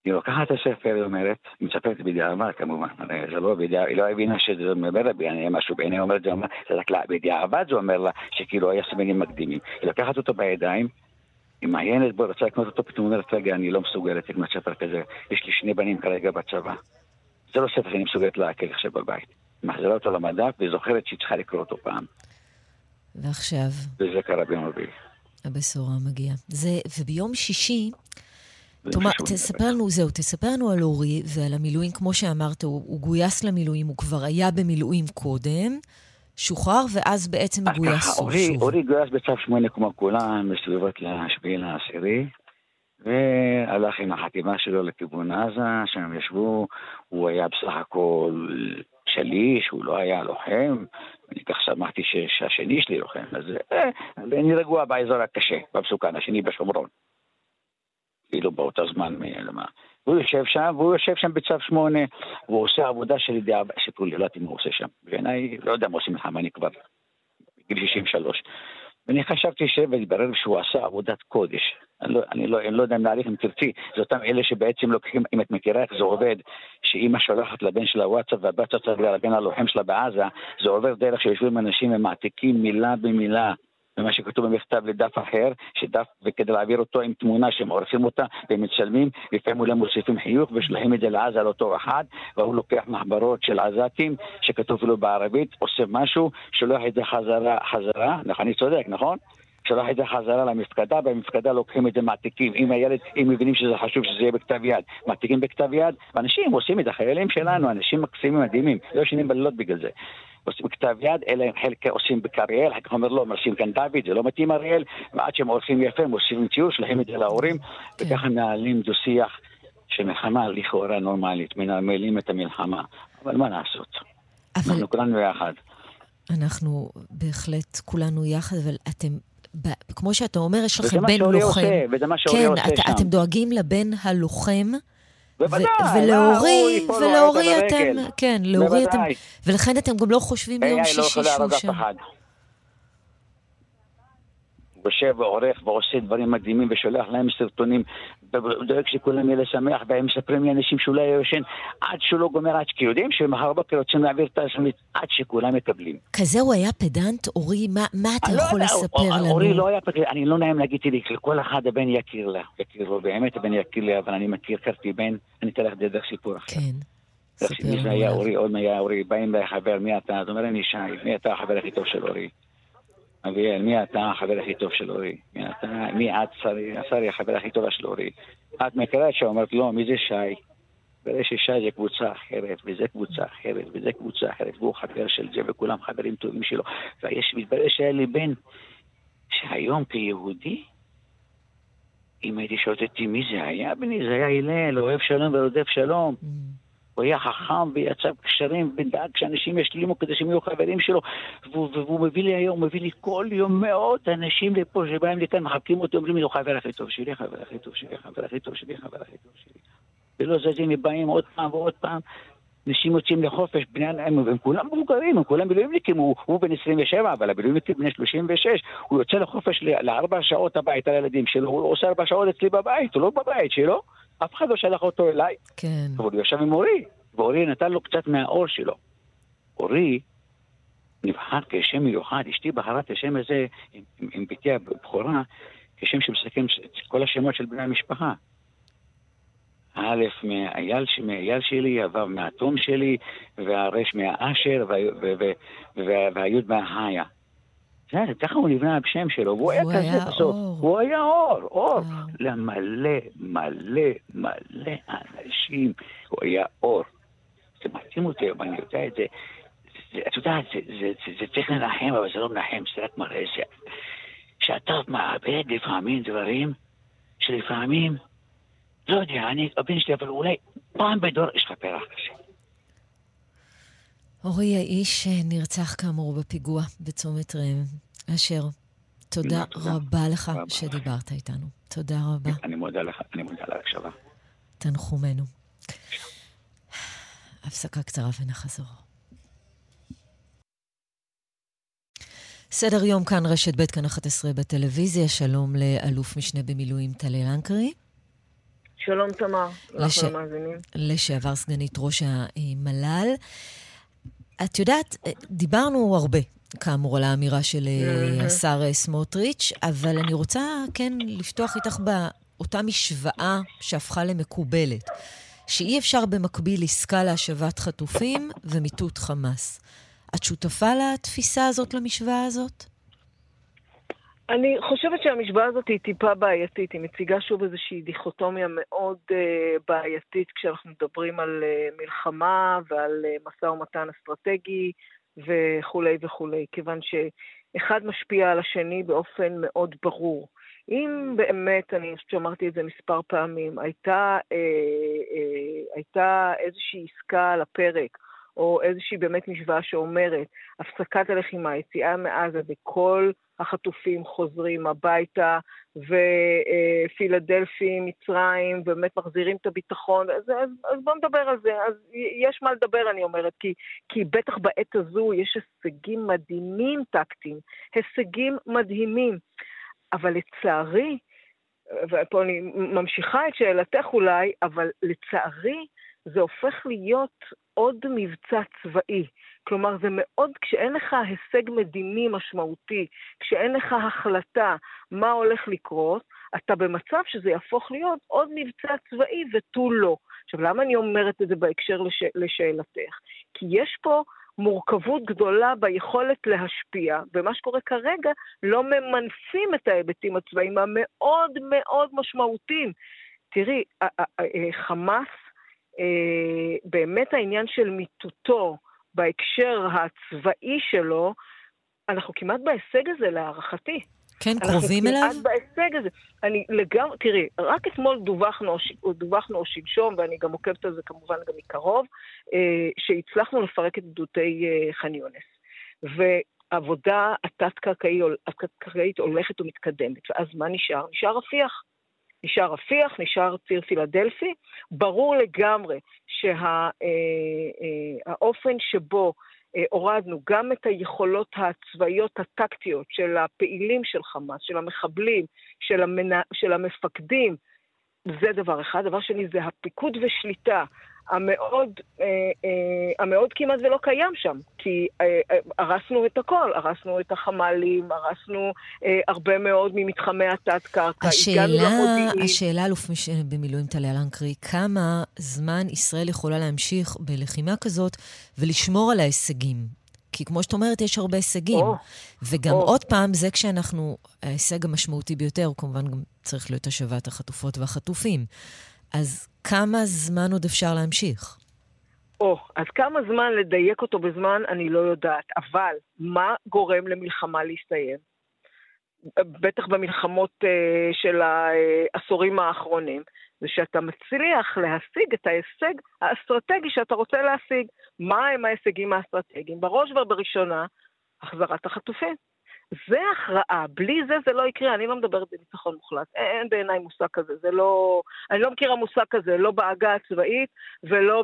Speaker 9: היא לוקחת את הספר, היא אומרת, היא מספרת בדיעבד כמובן, הרי זה לא בדיעבד, היא לא הבינה שזה אומר בעיני משהו, בעיני אומרת, זה אומר, זה רק בדיעבד זה אומר לה שכאילו היה סימנים מקדימים. היא לוקחת אותו בידיים, היא מעיינת בו, רוצה לקנות אותו, פתאום אומרת, רגע, אני לא מסוגלת לקנות ספר כזה, יש לי שני בנים כרגע בצבא. זה לא ספר שאני מסוגלת לעכל עכשיו בבית. מחזירה אותו למדף וזוכרת שהיא צריכה לקרוא אותו פעם.
Speaker 2: ועכשיו?
Speaker 9: וזה קרה ביום רביעי.
Speaker 2: הבשורה מגיעה. זה, וביום שישי, תאמר, תספר לנו, זהו, תספר לנו על אורי ועל המילואים, כמו שאמרת, הוא, הוא גויס למילואים, הוא כבר היה במילואים קודם, שוחרר, ואז בעצם גויס
Speaker 9: שוב. אורי, אורי גויס בצו שמונה כמו כולם, בסביבות לשביעי לעשירי, והלך עם החטיבה שלו לכיוון עזה, שם ישבו, הוא היה בסך הכל שליש, הוא לא היה לוחם, אני כך שמעתי שהשני שלי לוחם, אז אה, אני רגוע באזור הקשה, במסוכן, השני בשומרון. כאילו באותו זמן, למה. והוא יושב שם, והוא יושב שם בצו שמונה, והוא עושה עבודה של ידיעה, סיפור לי, לא יודעת אם הוא עושה שם. בעיניי, לא יודע מה עושים מלחמה, אני כבר בגיל 63. ואני חשבתי ש... והתברר שהוא עשה עבודת קודש. אני לא, אני לא, אני לא יודע אם להעריך אם תרצי, זה אותם אלה שבעצם לוקחים, אם את מכירה איך זה עובד, שאימא שולחת לבן שלה וואטסאפ והבת שולחת לבן הלוחם שלה בעזה, זה עובר דרך שיושבים אנשים ומעתיקים מילה במילה. ומה שכתוב במכתב לדף אחר, שדף, וכדי להעביר אותו עם תמונה שהם עורכים אותה והם מצלמים, לפעמים אולי מוסיפים חיוך ושולחים את זה לעזה לאותו אחד, והוא לוקח מחברות של עזתים שכתוב לו בערבית, עושה משהו, שולח את זה חזרה, חזרה, נכון, אני צודק, נכון? שולח את זה חזרה למפקדה, במפקדה לוקחים את זה מעתיקים. אם הילד, אם מבינים שזה חשוב שזה יהיה בכתב יד, מעתיקים בכתב יד, ואנשים עושים את זה, חיילים שלנו, אנשים מקסימים מדהימים, לא ישנים בלילות בגלל זה. עושים בכתב יד, אלא אם חלק עושים בכריאל, אחר כך אומר לא, עושים כאן דוד, זה לא מתאים אריאל, ועד שהם עורכים יפה, הם עושים ציור, שלחים את זה להורים, כן. וככה מנהלים דו-שיח של מלחמה לכאורה נורמלית, מנהלים את המלחמה. אבל מה לעשות? אבל... אנחנו כולנו יחד.
Speaker 2: אנחנו בהחלט כולנו יחד, אבל אתם ב, כמו שאתה אומר, יש לכם בן לוחם.
Speaker 9: עושה, וזה מה שאורי
Speaker 2: כן,
Speaker 9: עושה
Speaker 2: את,
Speaker 9: שם.
Speaker 2: אתם דואגים לבן הלוחם.
Speaker 9: בוודאי,
Speaker 2: ולאורי, ולאורי אתם. כן, לאורי אתם. ולכן אתם גם לא חושבים ביום
Speaker 9: AI לא
Speaker 2: שישי שהוא שם.
Speaker 9: יושב ועורך ועושה דברים מדהימים ושולח להם סרטונים ודואג שכולם יהיה שמח והם מספרים לאנשים שאולי הוא ישן עד שהוא לא גומר עד כי יודעים שמחר בבוקר רוצים להעביר את השמית עד שכולם מקבלים.
Speaker 2: כזה הוא היה פדנט, אורי? מה, מה אתה
Speaker 9: לא
Speaker 2: יכול
Speaker 9: יודע,
Speaker 2: לספר
Speaker 9: אור-
Speaker 2: לנו?
Speaker 9: אורי לא היה פגר, אני לא נעים להגיד לי, לכל אחד הבן יכיר לה, יכיר לו, באמת הבן יכיר לי, אבל אני מכיר, הכרתי בן, אני אתן לך דרך סיפור אחר.
Speaker 2: כן, ספר
Speaker 9: מי זה היה. אורי, עוד מי היה אורי, באים אליי חבר, מי אתה? אז אומר אני שי, מי אתה החבר הכי טוב של אורי? אביאל, מי אתה החבר הכי טוב של אורי? מי אתה? מי את, שרי? שרי החבר הכי טובה של אורי. את מכירה את שי? אומרת לא, מי זה שי? ברור ששי זה קבוצה אחרת, וזה קבוצה אחרת, וזה קבוצה אחרת, והוא חבר של זה, וכולם חברים טובים שלו. ויש, מתברר שהיה לי בן שהיום כיהודי, אם הייתי שואל אותי מי זה היה בני, זה היה הלל, אוהב שלום ורודף שלום.
Speaker 2: Mm.
Speaker 9: הוא היה חכם ויצר קשרים ודאג שאנשים ישלימו כדי שהם יהיו חברים שלו והוא, והוא מביא לי היום, הוא מביא לי כל יום מאות אנשים לפה שבאים לכאן, מחבקים אותי, אומרים לי, הוא חבר הכי טוב שלי, חבר הכי טוב שלי, חבר הכי טוב שלי, חבר הכי טוב שלי. ולא זזים, הם באים עוד פעם ועוד פעם. אנשים יוצאים לחופש, בני אדם, הם כולם מבוגרים, הם כולם מילואימניקים, הוא, הוא בן 27, אבל המילואימניקים בני 36, הוא יוצא לחופש לארבע שעות הביתה לילדים שלו, הוא עושה ארבע שעות אצלי בבית, הוא לא בבית שלו, אף אחד לא שלח אותו אליי.
Speaker 2: כן.
Speaker 9: אבל הוא ישב עם אורי, ואורי נתן לו קצת מהאור שלו. אורי נבחר כשם מיוחד, אשתי בחרה את השם הזה עם, עם, עם בתי הבכורה, כשם שמסכם את כל השמות של בני המשפחה. א' מהאייל, ש- מהאייל שלי, הו' מהתום שלי, והר' מהאשר, וה- ו- זה, ככה הוא נבנה בשם שלו, והוא היה כזה בסוף. הוא היה אור, אור. למלא, מלא, מלא אנשים. הוא היה אור. זה מתאים אותי, אבל אני יודע את זה. זה- את יודעת, זה, זה, זה, זה צריך לנחם, אבל זה לא מנחם, זה רק מראה ש... שאתה מאבד לפעמים דברים שלפעמים, לא יודע, אני, הבן שלי, אבל אולי פעם בדור יש לך פרח כזה.
Speaker 2: אורי האיש אה, נרצח כאמור בפיגוע בצומת ראם. אשר, תודה רבה לך שדיברת איתנו. תודה רבה.
Speaker 9: אני מודה לך, אני מודה על ההקשבה.
Speaker 2: תנחומינו. הפסקה קצרה ונחזור. סדר יום כאן, רשת ב' כאן 11 בטלוויזיה. שלום לאלוף משנה במילואים טלי לנקרי.
Speaker 10: שלום תמר,
Speaker 2: לש... לשעבר סגנית ראש המל"ל. את יודעת, דיברנו הרבה, כאמור, על האמירה של mm-hmm. השר סמוטריץ', אבל אני רוצה כן לפתוח איתך באותה משוואה שהפכה למקובלת, שאי אפשר במקביל עסקה להשבת חטופים ומיטוט חמאס. את שותפה לתפיסה הזאת, למשוואה הזאת?
Speaker 10: אני חושבת שהמשוואה הזאת היא טיפה בעייתית, היא מציגה שוב איזושהי דיכוטומיה מאוד uh, בעייתית כשאנחנו מדברים על uh, מלחמה ועל uh, משא ומתן אסטרטגי וכולי וכולי, כיוון שאחד משפיע על השני באופן מאוד ברור. אם באמת, אני חושבת שאמרתי את זה מספר פעמים, הייתה, אה, אה, הייתה איזושהי עסקה על הפרק, או איזושהי באמת משוואה שאומרת, הפסקת הלחימה, יציאה מעזה וכל החטופים חוזרים הביתה, ופילדלפי, מצרים, באמת מחזירים את הביטחון, אז, אז, אז בואו נדבר על זה. אז יש מה לדבר, אני אומרת, כי, כי בטח בעת הזו יש הישגים מדהימים טקטיים, הישגים מדהימים. אבל לצערי, ופה אני ממשיכה את שאלתך אולי, אבל לצערי זה הופך להיות עוד מבצע צבאי. כלומר, זה מאוד, כשאין לך הישג מדיני משמעותי, כשאין לך החלטה מה הולך לקרות, אתה במצב שזה יהפוך להיות עוד מבצע צבאי ותו לא. עכשיו, למה אני אומרת את זה בהקשר לש... לשאלתך? כי יש פה מורכבות גדולה ביכולת להשפיע, ומה שקורה כרגע, לא ממנפים את ההיבטים הצבאיים המאוד מאוד משמעותיים. תראי, חמאס, אה, באמת העניין של מיטוטו בהקשר הצבאי שלו, אנחנו כמעט בהישג הזה להערכתי.
Speaker 2: כן, קרובים אליו?
Speaker 10: אנחנו כמעט בהישג הזה. אני לגמרי, תראי, רק אתמול דווחנו, דווחנו או שלשום, ואני גם עוקבת על זה כמובן גם מקרוב, אה, שהצלחנו לפרק את גדודי אה, ח'אן יונס. ועבודה התת-קרקעית הולכת ומתקדמת. ואז מה נשאר? נשאר רפיח. נשאר רפיח, נשאר ציר פילדלפי. ברור לגמרי שהאופן שה, שבו אה, הורדנו גם את היכולות הצבאיות הטקטיות של הפעילים של חמאס, של המחבלים, של, המנ... של המפקדים, זה דבר אחד. דבר שני זה הפיקוד ושליטה המאוד, אה, אה, המאוד כמעט ולא קיים שם, כי אה, אה, הרסנו את הכל, הרסנו את החמ"לים, הרסנו אה, הרבה מאוד ממתחמי התת-קרקע,
Speaker 2: הגענו למודיעין. השאלה, אלוף במילואים טליה לנקרי, כמה זמן ישראל יכולה להמשיך בלחימה כזאת ולשמור על ההישגים? כי כמו שאת אומרת, יש הרבה הישגים. Oh, וגם oh. עוד פעם, זה כשאנחנו, ההישג המשמעותי ביותר, כמובן גם צריך להיות השבת החטופות והחטופים. אז כמה זמן עוד אפשר להמשיך?
Speaker 10: או, oh, אז כמה זמן לדייק אותו בזמן, אני לא יודעת. אבל מה גורם למלחמה להסתיים? בטח במלחמות uh, של העשורים האחרונים, זה שאתה מצליח להשיג את ההישג האסטרטגי שאתה רוצה להשיג. מה הם ההישגים האסטרטגיים? בראש ובראשונה, החזרת החטופים. זה הכרעה, בלי זה זה לא יקרה, אני לא מדברת בניצחון מוחלט, אין, בעיניי מושג כזה, זה לא, אני לא מכירה מושג כזה, לא בעגה הצבאית ולא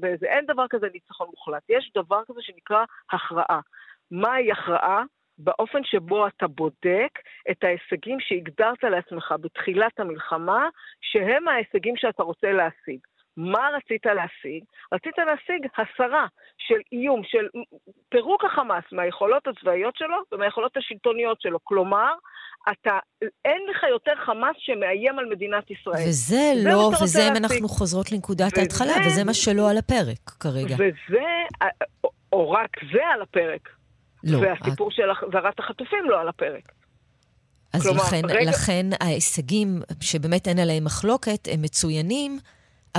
Speaker 10: בזה, אין דבר כזה ניצחון מוחלט, יש דבר כזה שנקרא הכרעה. מהי הכרעה? באופן שבו אתה בודק את ההישגים שהגדרת לעצמך בתחילת המלחמה, שהם ההישגים שאתה רוצה להשיג. מה רצית להשיג? רצית להשיג הסרה של איום, של פירוק החמאס מהיכולות הצבאיות שלו ומהיכולות השלטוניות שלו. כלומר, אתה, אין לך יותר חמאס שמאיים על מדינת ישראל.
Speaker 2: וזה לא, וזה אם אנחנו חוזרות לנקודת וזה, ההתחלה, וזה מה שלא על הפרק כרגע.
Speaker 10: וזה, או רק זה על הפרק. לא. והסיפור את... של החזרת החטופים לא על הפרק.
Speaker 2: אז כלומר, לכן, רגע... לכן ההישגים, שבאמת אין עליהם מחלוקת, הם מצוינים,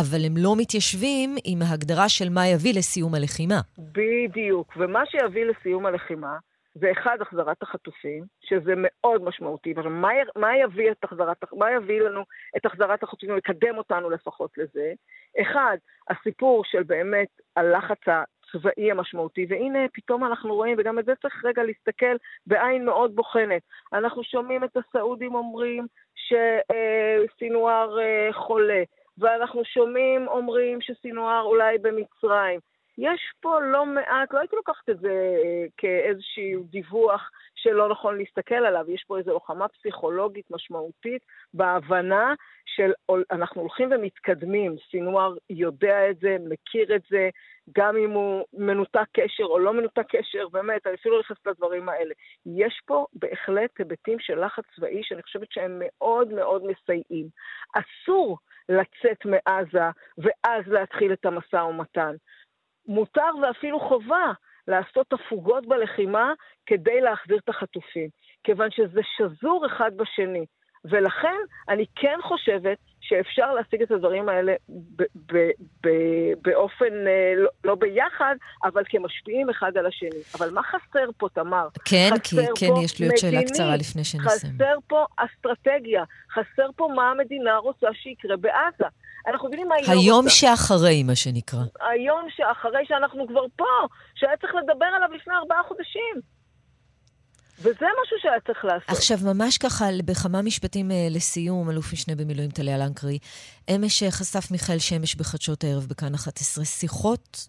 Speaker 2: אבל הם לא מתיישבים עם ההגדרה של מה יביא לסיום הלחימה.
Speaker 10: בדיוק, ומה שיביא לסיום הלחימה זה אחד, החזרת החטופים, שזה מאוד משמעותי. מה, מה יביא את החזרת, מה יביא לנו את החזרת החטופים, לקדם אותנו לפחות לזה? אחד, הסיפור של באמת הלחץ הצבאי המשמעותי. והנה, פתאום אנחנו רואים, וגם את זה צריך רגע להסתכל בעין מאוד בוחנת. אנחנו שומעים את הסעודים אומרים שסינואר אה, חולה, ואנחנו שומעים אומרים שסינואר אולי במצרים. יש פה לא מעט, לא הייתי לוקחת את זה אה, כאיזשהו דיווח שלא נכון להסתכל עליו, יש פה איזו לוחמה פסיכולוגית משמעותית בהבנה של אנחנו הולכים ומתקדמים, סינואר יודע את זה, מכיר את זה, גם אם הוא מנותק קשר או לא מנותק קשר, באמת, אני אפילו לא נכנסת לדברים האלה. יש פה בהחלט היבטים של לחץ צבאי שאני חושבת שהם מאוד מאוד מסייעים. אסור לצאת מעזה ואז להתחיל את המשא ומתן. מותר ואפילו חובה לעשות הפוגות בלחימה כדי להחזיר את החטופים, כיוון שזה שזור אחד בשני. ולכן אני כן חושבת שאפשר להשיג את הדברים האלה באופן, אה, לא, לא ביחד, אבל כמשפיעים אחד על השני. אבל מה חסר פה, תמר?
Speaker 2: כן, כי כן, יש לי עוד שאלה קצרה לפני שנסיים.
Speaker 10: חסר פה אסטרטגיה, חסר פה מה המדינה רוצה שיקרה בעזה. אנחנו מבינים מה היא לא רוצה.
Speaker 2: היום שאחרי, מה שנקרא.
Speaker 10: היום שאחרי שאנחנו כבר פה, שהיה צריך לדבר עליו לפני ארבעה חודשים. וזה משהו שהיה צריך לעשות.
Speaker 2: עכשיו, ממש ככה, בכמה משפטים אה, לסיום, אלוף משנה במילואים טליה לנקרי, אמש אה, חשף מיכאל שמש בחדשות הערב בכאן 11, שיחות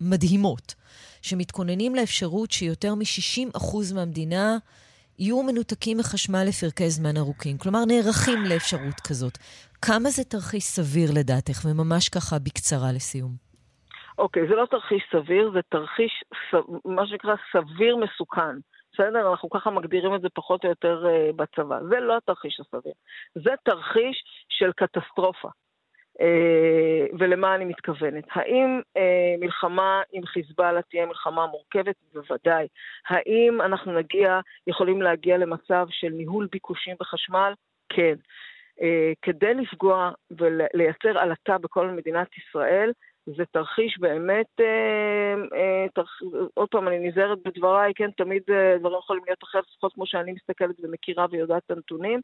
Speaker 2: מדהימות, שמתכוננים לאפשרות שיותר מ-60% מהמדינה יהיו מנותקים מחשמל לפרקי זמן ארוכים. כלומר, נערכים לאפשרות כזאת. כמה זה תרחיש סביר לדעתך? וממש ככה בקצרה לסיום.
Speaker 10: אוקיי, okay, זה לא תרחיש סביר, זה תרחיש, מה שנקרא, סביר מסוכן. בסדר? אנחנו ככה מגדירים את זה פחות או יותר uh, בצבא. זה לא התרחיש הסביר. זה תרחיש של קטסטרופה. Uh, ולמה אני מתכוונת? האם uh, מלחמה עם חיזבאללה תהיה מלחמה מורכבת? בוודאי. האם אנחנו נגיע, יכולים להגיע למצב של ניהול ביקושים בחשמל? כן. Uh, כדי לפגוע ולייצר עלטה בכל מדינת ישראל, זה תרחיש באמת, אה, אה, תרח... עוד פעם, אני נזהרת בדבריי, כן, תמיד אה, דברים יכולים להיות אחרת, לפחות כמו שאני מסתכלת ומכירה ויודעת את הנתונים,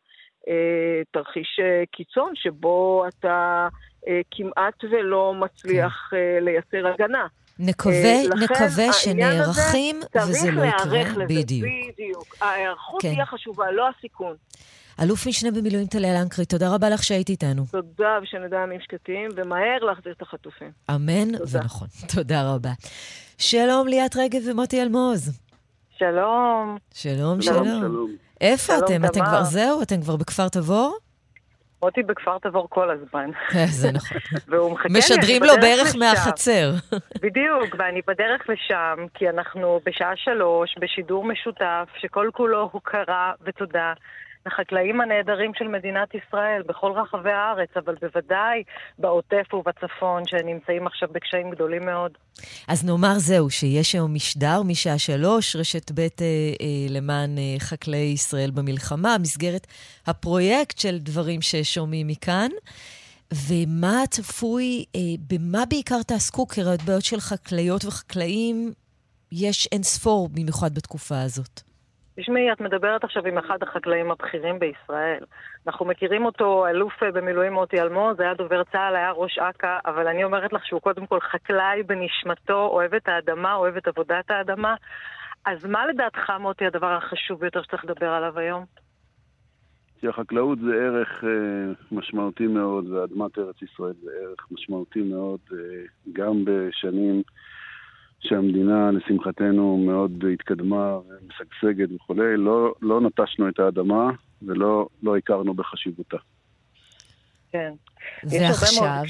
Speaker 10: אה, תרחיש אה, קיצון שבו אתה אה, כמעט ולא מצליח כן. אה, לייצר הגנה.
Speaker 2: נקווה, אה, נקווה שנערכים וזה לא יקרה.
Speaker 10: בדיוק. בדיוק. ההיערכות כן. תהיה חשובה, לא הסיכון.
Speaker 2: אלוף משנה במילואים טליה לנקרי, תודה רבה לך שהיית איתנו.
Speaker 10: תודה, ושנדע ימים שקטים, ומהר להחזיר את החטופים.
Speaker 2: אמן תודה. ונכון. תודה רבה. שלום ליאת רגב ומוטי אלמוז.
Speaker 11: שלום.
Speaker 2: שלום, שלום. שלום. איפה שלום, אתם? תמר. אתם כבר זהו? אתם כבר בכפר תבור?
Speaker 11: מוטי בכפר תבור כל הזמן.
Speaker 2: אה, זה נכון. והוא מחכה לי, משדרים לו בערך לשם. מהחצר.
Speaker 11: בדיוק, ואני בדרך לשם, כי אנחנו בשעה שלוש, בשידור משותף, שכל כולו הוקרה ותודה לחקלאים הנהדרים של מדינת ישראל בכל רחבי הארץ, אבל בוודאי בעוטף ובצפון, שנמצאים עכשיו בקשיים גדולים מאוד.
Speaker 2: אז נאמר זהו, שיש היום משדר משעה שלוש, רשת ב' אה, אה, למען אה, חקלאי ישראל במלחמה, מסגרת הפרויקט של דברים ששומעים מכאן. ומה צפוי, אה, במה בעיקר תעסקו? כי בעיות של חקלאיות וחקלאים יש אין ספור, במיוחד בתקופה הזאת.
Speaker 11: תשמעי, את מדברת עכשיו עם אחד החקלאים הבכירים בישראל. אנחנו מכירים אותו, אלוף במילואים מוטי אלמוז, היה דובר צה"ל, היה ראש אכ"א, אבל אני אומרת לך שהוא קודם כל חקלאי בנשמתו, אוהב את האדמה, אוהב את עבודת האדמה. אז מה לדעתך, מוטי, הדבר החשוב ביותר שצריך לדבר עליו היום?
Speaker 12: כי החקלאות זה ערך אה, משמעותי מאוד, ואדמת ארץ ישראל זה ערך משמעותי מאוד, אה, גם בשנים... שהמדינה, לשמחתנו, מאוד התקדמה ומשגשגת וכולי, לא, לא נטשנו את האדמה ולא לא הכרנו בחשיבותה.
Speaker 11: כן.
Speaker 2: ועכשיו,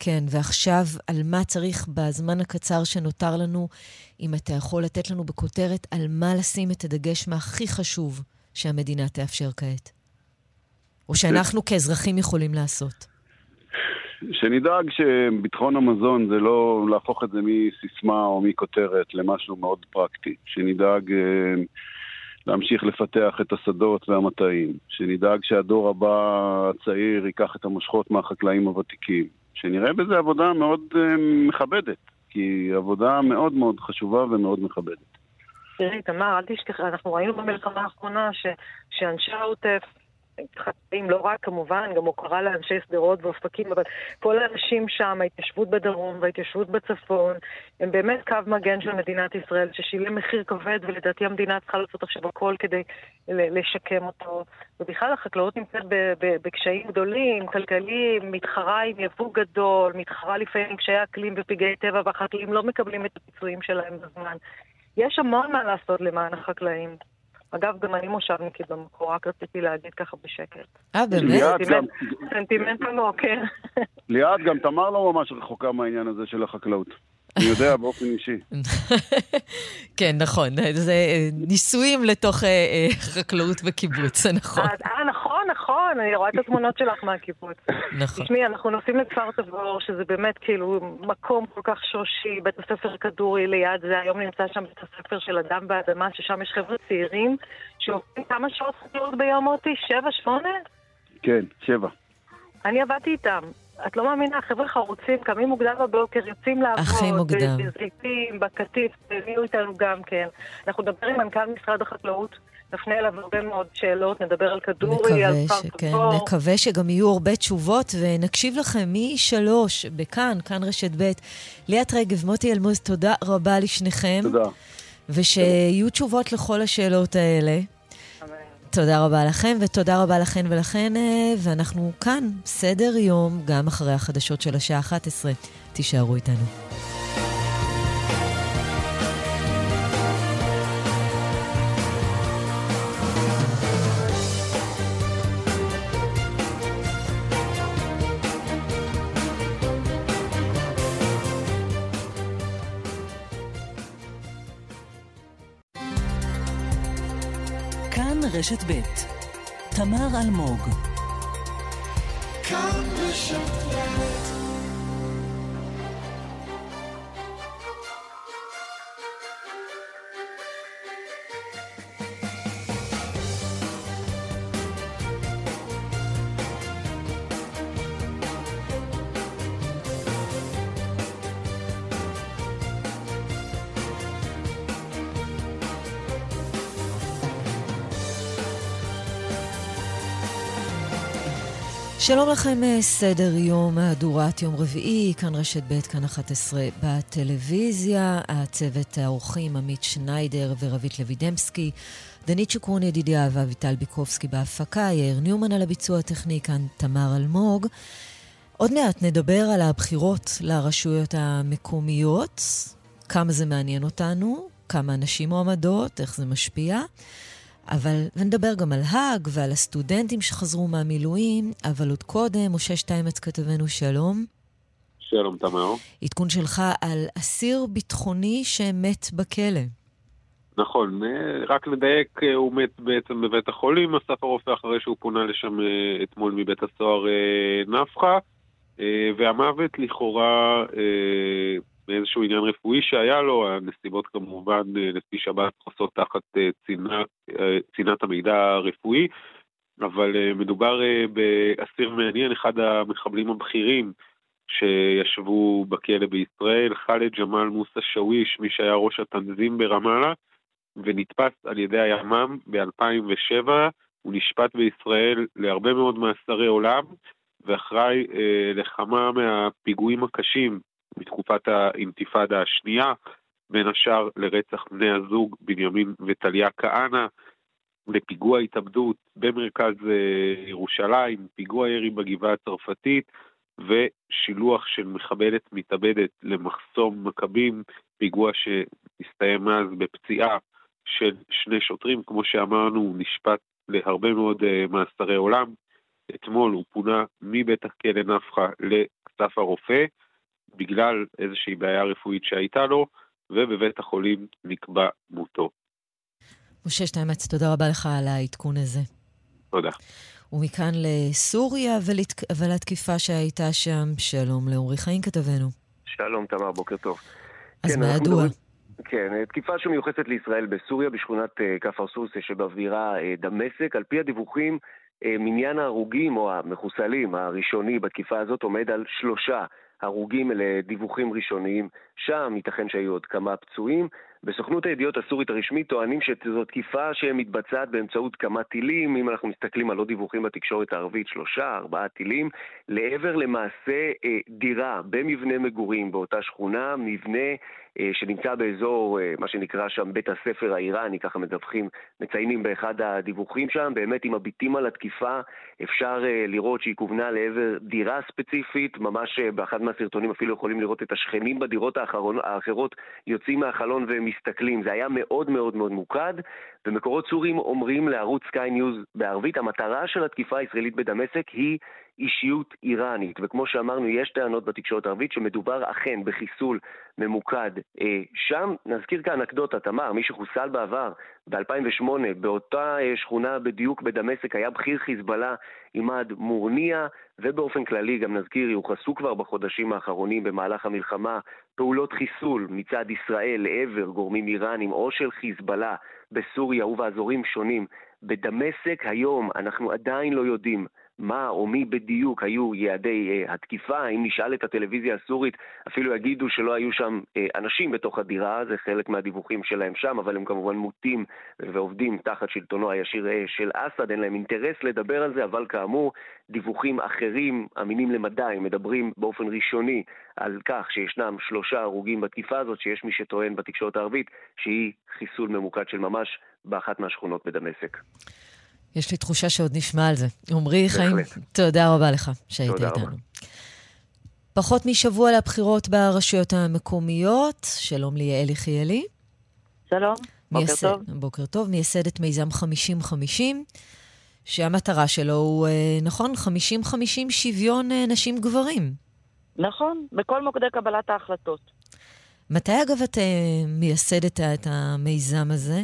Speaker 2: כן, ועכשיו, על מה צריך בזמן הקצר שנותר לנו, אם אתה יכול לתת לנו בכותרת, על מה לשים את הדגש מהכי חשוב שהמדינה תאפשר כעת? או שאנחנו כאזרחים יכולים לעשות?
Speaker 12: שנדאג שביטחון המזון זה לא להפוך את זה מסיסמה או מכותרת למשהו מאוד פרקטי. שנדאג אה, להמשיך לפתח את השדות והמטעים. שנדאג שהדור הבא הצעיר ייקח את המושכות מהחקלאים הוותיקים. שנראה בזה עבודה מאוד אה, מכבדת, כי עבודה מאוד מאוד חשובה ומאוד מכבדת.
Speaker 11: תראי, תמר, אל תשכח, אנחנו ראינו במלחמה האחרונה ש, שאנשי העוטף חקלאים, לא רק כמובן, גם הוקרה לאנשי שדרות ואופקים, אבל כל האנשים שם, ההתיישבות בדרום וההתיישבות בצפון, הם באמת קו מגן של מדינת ישראל, ששילם מחיר כבד, ולדעתי המדינה צריכה לעשות עכשיו הכל כדי לשקם אותו. ובכלל החקלאות נמצאת בקשיים גדולים, כלכליים, מתחרה עם יבוא גדול, מתחרה לפעמים עם קשיי אקלים ופגעי טבע, והחקלאים לא מקבלים את הפיצויים שלהם בזמן. יש המון מה לעשות למען החקלאים. אגב, גם אני מושבניקית במקור, רק רציתי להגיד ככה בשקט.
Speaker 2: אה, באמת?
Speaker 11: סנטימנט כן.
Speaker 12: ליאת, גם תמר לא ממש רחוקה מהעניין הזה של החקלאות. אני יודע באופן אישי.
Speaker 2: כן, נכון. זה אה, ניסויים לתוך אה, אה, חקלאות וקיבוץ, זה נכון.
Speaker 11: אה, נכון, נכון, אני רואה את התמונות שלך מהקיבוץ.
Speaker 2: נכון.
Speaker 11: תשמעי, אנחנו נוסעים לכפר תבור, שזה באמת כאילו מקום כל כך שורשי, בית הספר כדורי ליד זה, היום נמצא שם בית הספר של אדם באדמה, ששם יש חבר'ה צעירים שעובדים כמה שעות חקלאות ביום מוטי? שבע, שמונה?
Speaker 12: כן, שבע.
Speaker 11: אני עבדתי איתם. את לא מאמינה, חבר'ה חרוצים, קמים מוקדם בבוקר, יוצאים לעבוד.
Speaker 2: הכי מוקדם.
Speaker 11: בזיתים, בקטיף, הביאו איתנו גם כן. אנחנו נדבר עם מנכ"ל משרד החקלאות. נפנה אליו הרבה מאוד שאלות, נדבר על כדורי, על פארק
Speaker 2: כן, נקווה שגם יהיו הרבה תשובות, ונקשיב לכם משלוש, בכאן, כאן רשת ב'. ליאת רגב, מוטי אלמוז, תודה רבה לשניכם.
Speaker 12: תודה.
Speaker 2: ושיהיו תשובות לכל השאלות האלה. תודה רבה לכם, ותודה רבה לכן ולכן, אה, ואנחנו כאן, סדר יום, גם אחרי החדשות של השעה 11. תישארו איתנו.
Speaker 13: רשת ב' תמר אלמוג. כאן
Speaker 8: רשת
Speaker 2: שלום לכם, אה, סדר יום, מהדורת יום רביעי, כאן רשת ב', כאן 11 בטלוויזיה. הצוות האורחים עמית שניידר ורבית לוידמסקי, דנית שוקרון ידידיה ואביטל ביקובסקי בהפקה, יאיר ניומן על הביצוע הטכני, כאן תמר אלמוג. עוד מעט נדבר על הבחירות לרשויות המקומיות, כמה זה מעניין אותנו, כמה אנשים מועמדות, איך זה משפיע. אבל, ונדבר גם על האג ועל הסטודנטים שחזרו מהמילואים, אבל עוד קודם, משה שטיימץ כתבנו שלום.
Speaker 14: שלום, תמר.
Speaker 2: עדכון שלך על אסיר ביטחוני שמת בכלא.
Speaker 14: נכון, אה, רק לדייק, אה, הוא מת בעצם בבית החולים, אסף הרופא אחרי שהוא פונה לשם אה, אתמול מבית הסוהר נפחא, והמוות לכאורה מאיזשהו עניין רפואי שהיה לו, הנסיבות כמובן אה, לפי שב"ס חוסות תחת אה, צינה, אה, המידע הרפואי, אבל מדובר באסיר מעניין, אחד המחבלים הבכירים שישבו בכלא בישראל, חאלד ג'מאל מוסא שוויש, מי שהיה ראש התנזים ברמאללה, ונתפס על ידי הימ"מ ב-2007, הוא נשפט בישראל להרבה מאוד מאסרי עולם, ואחראי אה, לכמה מהפיגועים הקשים בתקופת האינתיפאדה השנייה, בין השאר לרצח בני הזוג בנימין וטליה כהנא, לפיגוע התאבדות במרכז אה, ירושלים, פיגוע ירי בגבעה הצרפתית ושילוח של מחבלת מתאבדת למחסום מכבים, פיגוע שהסתיים אז בפציעה של שני שוטרים, כמו שאמרנו, הוא נשפט להרבה מאוד אה, מאסרי עולם. אתמול הוא פונה מבית הכלא נפחא לכסף הרופא, בגלל איזושהי בעיה רפואית שהייתה לו, ובבית החולים נקבע מותו.
Speaker 2: משה שטיימץ, תודה רבה לך על העדכון הזה.
Speaker 14: תודה.
Speaker 2: ומכאן לסוריה ולת... ולתקיפה שהייתה שם, שלום לאורי חיים כתבנו.
Speaker 15: שלום תמר, בוקר טוב.
Speaker 2: אז כן, מה ידוע?
Speaker 15: כן, תקיפה שמיוחסת לישראל בסוריה, בשכונת uh, כפר סוסי שבבירה uh, דמשק. על פי הדיווחים, uh, מניין ההרוגים או המחוסלים הראשוני בתקיפה הזאת עומד על שלושה. הרוגים אלה דיווחים ראשוניים שם ייתכן שהיו עוד כמה פצועים. בסוכנות הידיעות הסורית הרשמית טוענים שזו תקיפה שמתבצעת באמצעות כמה טילים, אם אנחנו מסתכלים על עוד דיווחים בתקשורת הערבית, שלושה, ארבעה טילים, לעבר למעשה אה, דירה במבנה מגורים באותה שכונה, מבנה אה, שנמצא באזור, אה, מה שנקרא שם בית הספר האיראני, ככה מדווחים, מציינים באחד הדיווחים שם, באמת אם מביטים על התקיפה אפשר אה, לראות שהיא כוונה לעבר דירה ספציפית, ממש באחד מהסרטונים אפילו יכולים לראות את השכנים בדירות האחרון, האחרות יוצאים מהחלון ומסתכלים, זה היה מאוד מאוד מאוד ממוקד, ומקורות סורים אומרים לערוץ סקיי ניוז בערבית, המטרה של התקיפה הישראלית בדמשק היא אישיות איראנית, וכמו שאמרנו, יש טענות בתקשורת הערבית שמדובר אכן בחיסול ממוקד אה, שם. נזכיר כאן אנקדוטה, תמר, מי שחוסל בעבר, ב-2008, באותה אה, שכונה בדיוק בדמשק, היה בכיר חיזבאללה עימאד מורניה, ובאופן כללי, גם נזכיר, יוחסו כבר בחודשים האחרונים במהלך המלחמה פעולות חיסול מצד ישראל לעבר גורמים איראנים או של חיזבאללה בסוריה ובאזורים שונים. בדמשק היום אנחנו עדיין לא יודעים מה או מי בדיוק היו יעדי uh, התקיפה, אם נשאל את הטלוויזיה הסורית, אפילו יגידו שלא היו שם uh, אנשים בתוך הדירה, זה חלק מהדיווחים שלהם שם, אבל הם כמובן מוטים ועובדים תחת שלטונו הישיר uh, של אסד, אין להם אינטרס לדבר על זה, אבל כאמור, דיווחים אחרים, אמינים למדי, מדברים באופן ראשוני על כך שישנם שלושה הרוגים בתקיפה הזאת, שיש מי שטוען בתקשורת הערבית שהיא חיסול ממוקד של ממש באחת מהשכונות בדמשק.
Speaker 2: יש לי תחושה שעוד נשמע על זה. עמרי חיים, תודה רבה לך שהיית איתנו. רבה. פחות משבוע לבחירות ברשויות המקומיות. שלום ליעל יחיאלי.
Speaker 16: שלום, בוקר מייסד, טוב.
Speaker 2: בוקר טוב. מייסדת מיזם 50-50, שהמטרה שלו הוא, אה, נכון, 50-50 שוויון אה, נשים-גברים.
Speaker 16: נכון, בכל מוקדי קבלת ההחלטות.
Speaker 2: מתי, אגב, את אה, מייסדת את המיזם הזה?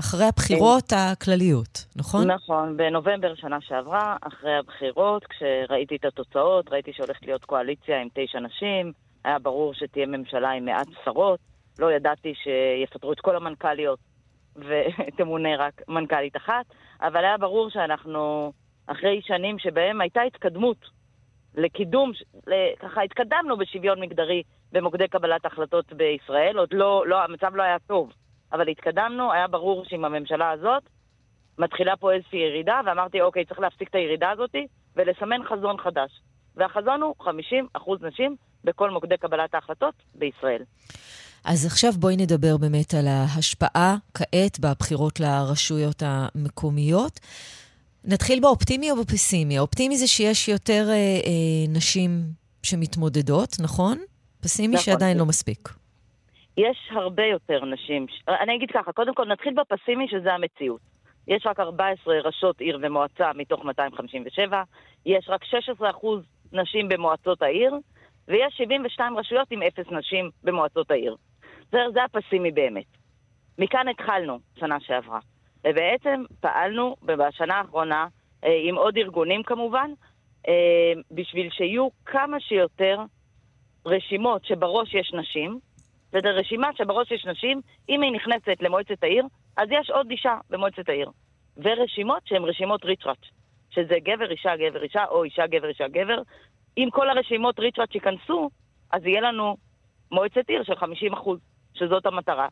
Speaker 2: אחרי הבחירות הכלליות, נכון?
Speaker 16: נכון, בנובמבר שנה שעברה, אחרי הבחירות, כשראיתי את התוצאות, ראיתי שהולכת להיות קואליציה עם תשע נשים, היה ברור שתהיה ממשלה עם מעט שרות, לא ידעתי שיפטרו את כל המנכ"ליות ותמונה רק מנכ"לית אחת, אבל היה ברור שאנחנו אחרי שנים שבהם הייתה התקדמות לקידום, ככה התקדמנו בשוויון מגדרי במוקדי קבלת החלטות בישראל, עוד לא, לא, המצב לא היה טוב. אבל התקדמנו, היה ברור שעם הממשלה הזאת מתחילה פה איזושהי ירידה, ואמרתי, אוקיי, צריך להפסיק את הירידה הזאת ולסמן חזון חדש. והחזון הוא 50% נשים בכל מוקדי קבלת ההחלטות בישראל.
Speaker 2: אז עכשיו בואי נדבר באמת על ההשפעה כעת בבחירות לרשויות המקומיות. נתחיל באופטימי או בפסימי? האופטימי זה שיש יותר אה, אה, נשים שמתמודדות, נכון? פסימי נכון. שעדיין לא מספיק.
Speaker 16: יש הרבה יותר נשים. אני אגיד ככה, קודם כל נתחיל בפסימי, שזה המציאות. יש רק 14 ראשות עיר ומועצה מתוך 257, יש רק 16% נשים במועצות העיר, ויש 72 רשויות עם אפס נשים במועצות העיר. זה, זה הפסימי באמת. מכאן התחלנו, שנה שעברה. ובעצם פעלנו בשנה האחרונה, אה, עם עוד ארגונים כמובן, אה, בשביל שיהיו כמה שיותר רשימות שבראש יש נשים, וזה רשימה שבראש יש נשים, אם היא נכנסת למועצת העיר, אז יש עוד אישה במועצת העיר. ורשימות שהן רשימות ריצ'ראץ', שזה גבר, אישה, גבר, אישה, או אישה, גבר, אישה, גבר. אם כל הרשימות ריצ'ראץ' ייכנסו, אז יהיה לנו מועצת עיר של 50 אחוז, שזאת המטרה.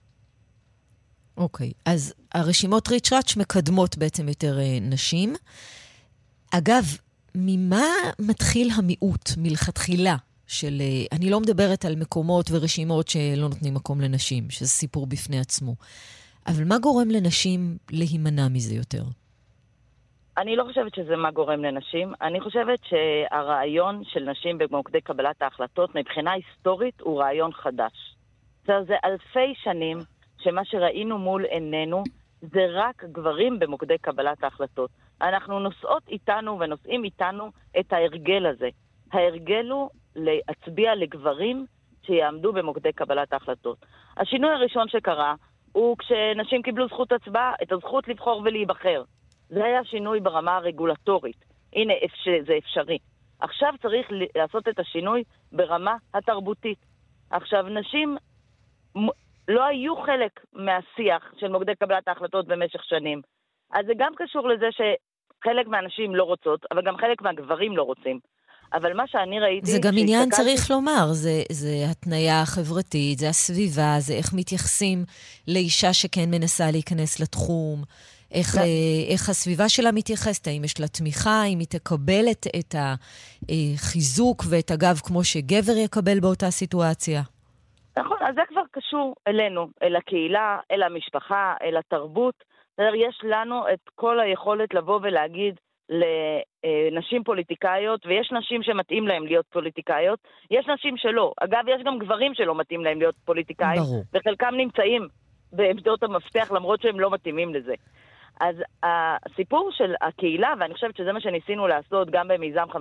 Speaker 2: אוקיי, okay, אז הרשימות ריצ'ראץ' מקדמות בעצם יותר אה, נשים. אגב, ממה מתחיל המיעוט מלכתחילה? של... אה, אני לא מדברת על מקומות ורשימות שלא נותנים מקום לנשים, שזה סיפור בפני עצמו. אבל מה גורם לנשים להימנע מזה יותר?
Speaker 16: אני לא חושבת שזה מה גורם לנשים. אני חושבת שהרעיון של נשים במוקדי קבלת ההחלטות מבחינה היסטורית הוא רעיון חדש. זה, זה אלפי שנים שמה שראינו מול עינינו זה רק גברים במוקדי קבלת ההחלטות. אנחנו נושאות איתנו ונושאים איתנו את ההרגל הזה. ההרגל הוא להצביע לגברים שיעמדו במוקדי קבלת ההחלטות. השינוי הראשון שקרה הוא כשנשים קיבלו זכות הצבעה, את הזכות לבחור ולהיבחר. זה היה שינוי ברמה הרגולטורית. הנה, זה אפשרי. עכשיו צריך לעשות את השינוי ברמה התרבותית. עכשיו, נשים לא היו חלק מהשיח של מוקדי קבלת ההחלטות במשך שנים. אז זה גם קשור לזה שחלק מהנשים לא רוצות, אבל גם חלק מהגברים לא רוצים. אבל מה שאני ראיתי...
Speaker 2: זה גם עניין, צריך לומר, זה, זה התניה חברתית, זה הסביבה, זה איך מתייחסים לאישה שכן מנסה להיכנס לתחום, איך, אה, איך הסביבה שלה מתייחסת, האם יש לה תמיכה, האם היא תקבל את, את החיזוק ואת הגב כמו שגבר יקבל באותה סיטואציה.
Speaker 16: נכון, אז זה כבר קשור אלינו, אל הקהילה, אל המשפחה, אל התרבות. יש לנו את כל היכולת לבוא ולהגיד לנשים פוליטיקאיות, ויש נשים שמתאים להן להיות פוליטיקאיות, יש נשים שלא. אגב, יש גם גברים שלא מתאים להם להיות פוליטיקאים, ברור. וחלקם נמצאים בעמדות המפתח למרות שהם לא מתאימים לזה. אז הסיפור של הקהילה, ואני חושבת שזה מה שניסינו לעשות גם במיזם 50-50,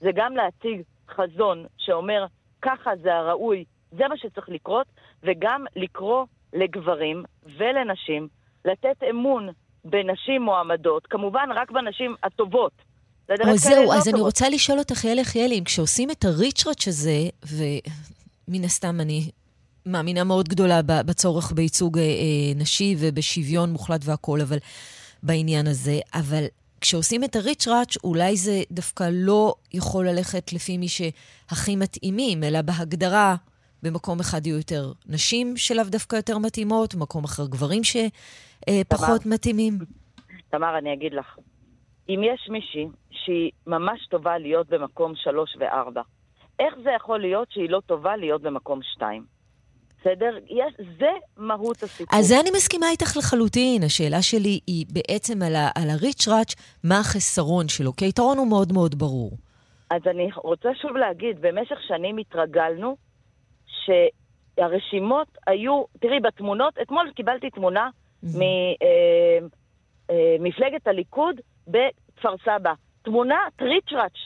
Speaker 16: זה גם להציג חזון שאומר, ככה זה הראוי, זה מה שצריך לקרות, וגם לקרוא לגברים ולנשים לתת אמון בנשים מועמדות, כמובן רק בנשים הטובות.
Speaker 2: או זהו, לא אז טובות. אני רוצה לשאול אותך, יאלי יחיאלי, אם כשעושים את הריצ'רץ' הזה, ומן הסתם אני מאמינה מאוד גדולה בצורך בייצוג אה, אה, נשי ובשוויון מוחלט והכול, אבל בעניין הזה, אבל כשעושים את הריצ'ראץ', אולי זה דווקא לא יכול ללכת לפי מי שהכי מתאימים, אלא בהגדרה, במקום אחד יהיו יותר נשים שלאו דווקא יותר מתאימות, במקום אחר גברים שפחות תמר, מתאימים.
Speaker 16: תמר, אני אגיד לך, אם יש מישהי שהיא ממש טובה להיות במקום שלוש וארבע, איך זה יכול להיות שהיא לא טובה להיות במקום שתיים? בסדר? יש, זה מהות הסיפור.
Speaker 2: אז זה אני מסכימה איתך לחלוטין. השאלה שלי היא בעצם על, ה, על הריץ' ראץ', מה החסרון שלו? כי היתרון הוא מאוד מאוד ברור.
Speaker 16: אז אני רוצה שוב להגיד, במשך שנים התרגלנו שהרשימות היו, תראי, בתמונות, אתמול קיבלתי תמונה ממפלגת אה, אה, הליכוד בכפר סבא. תמונה טריצ'ראץ',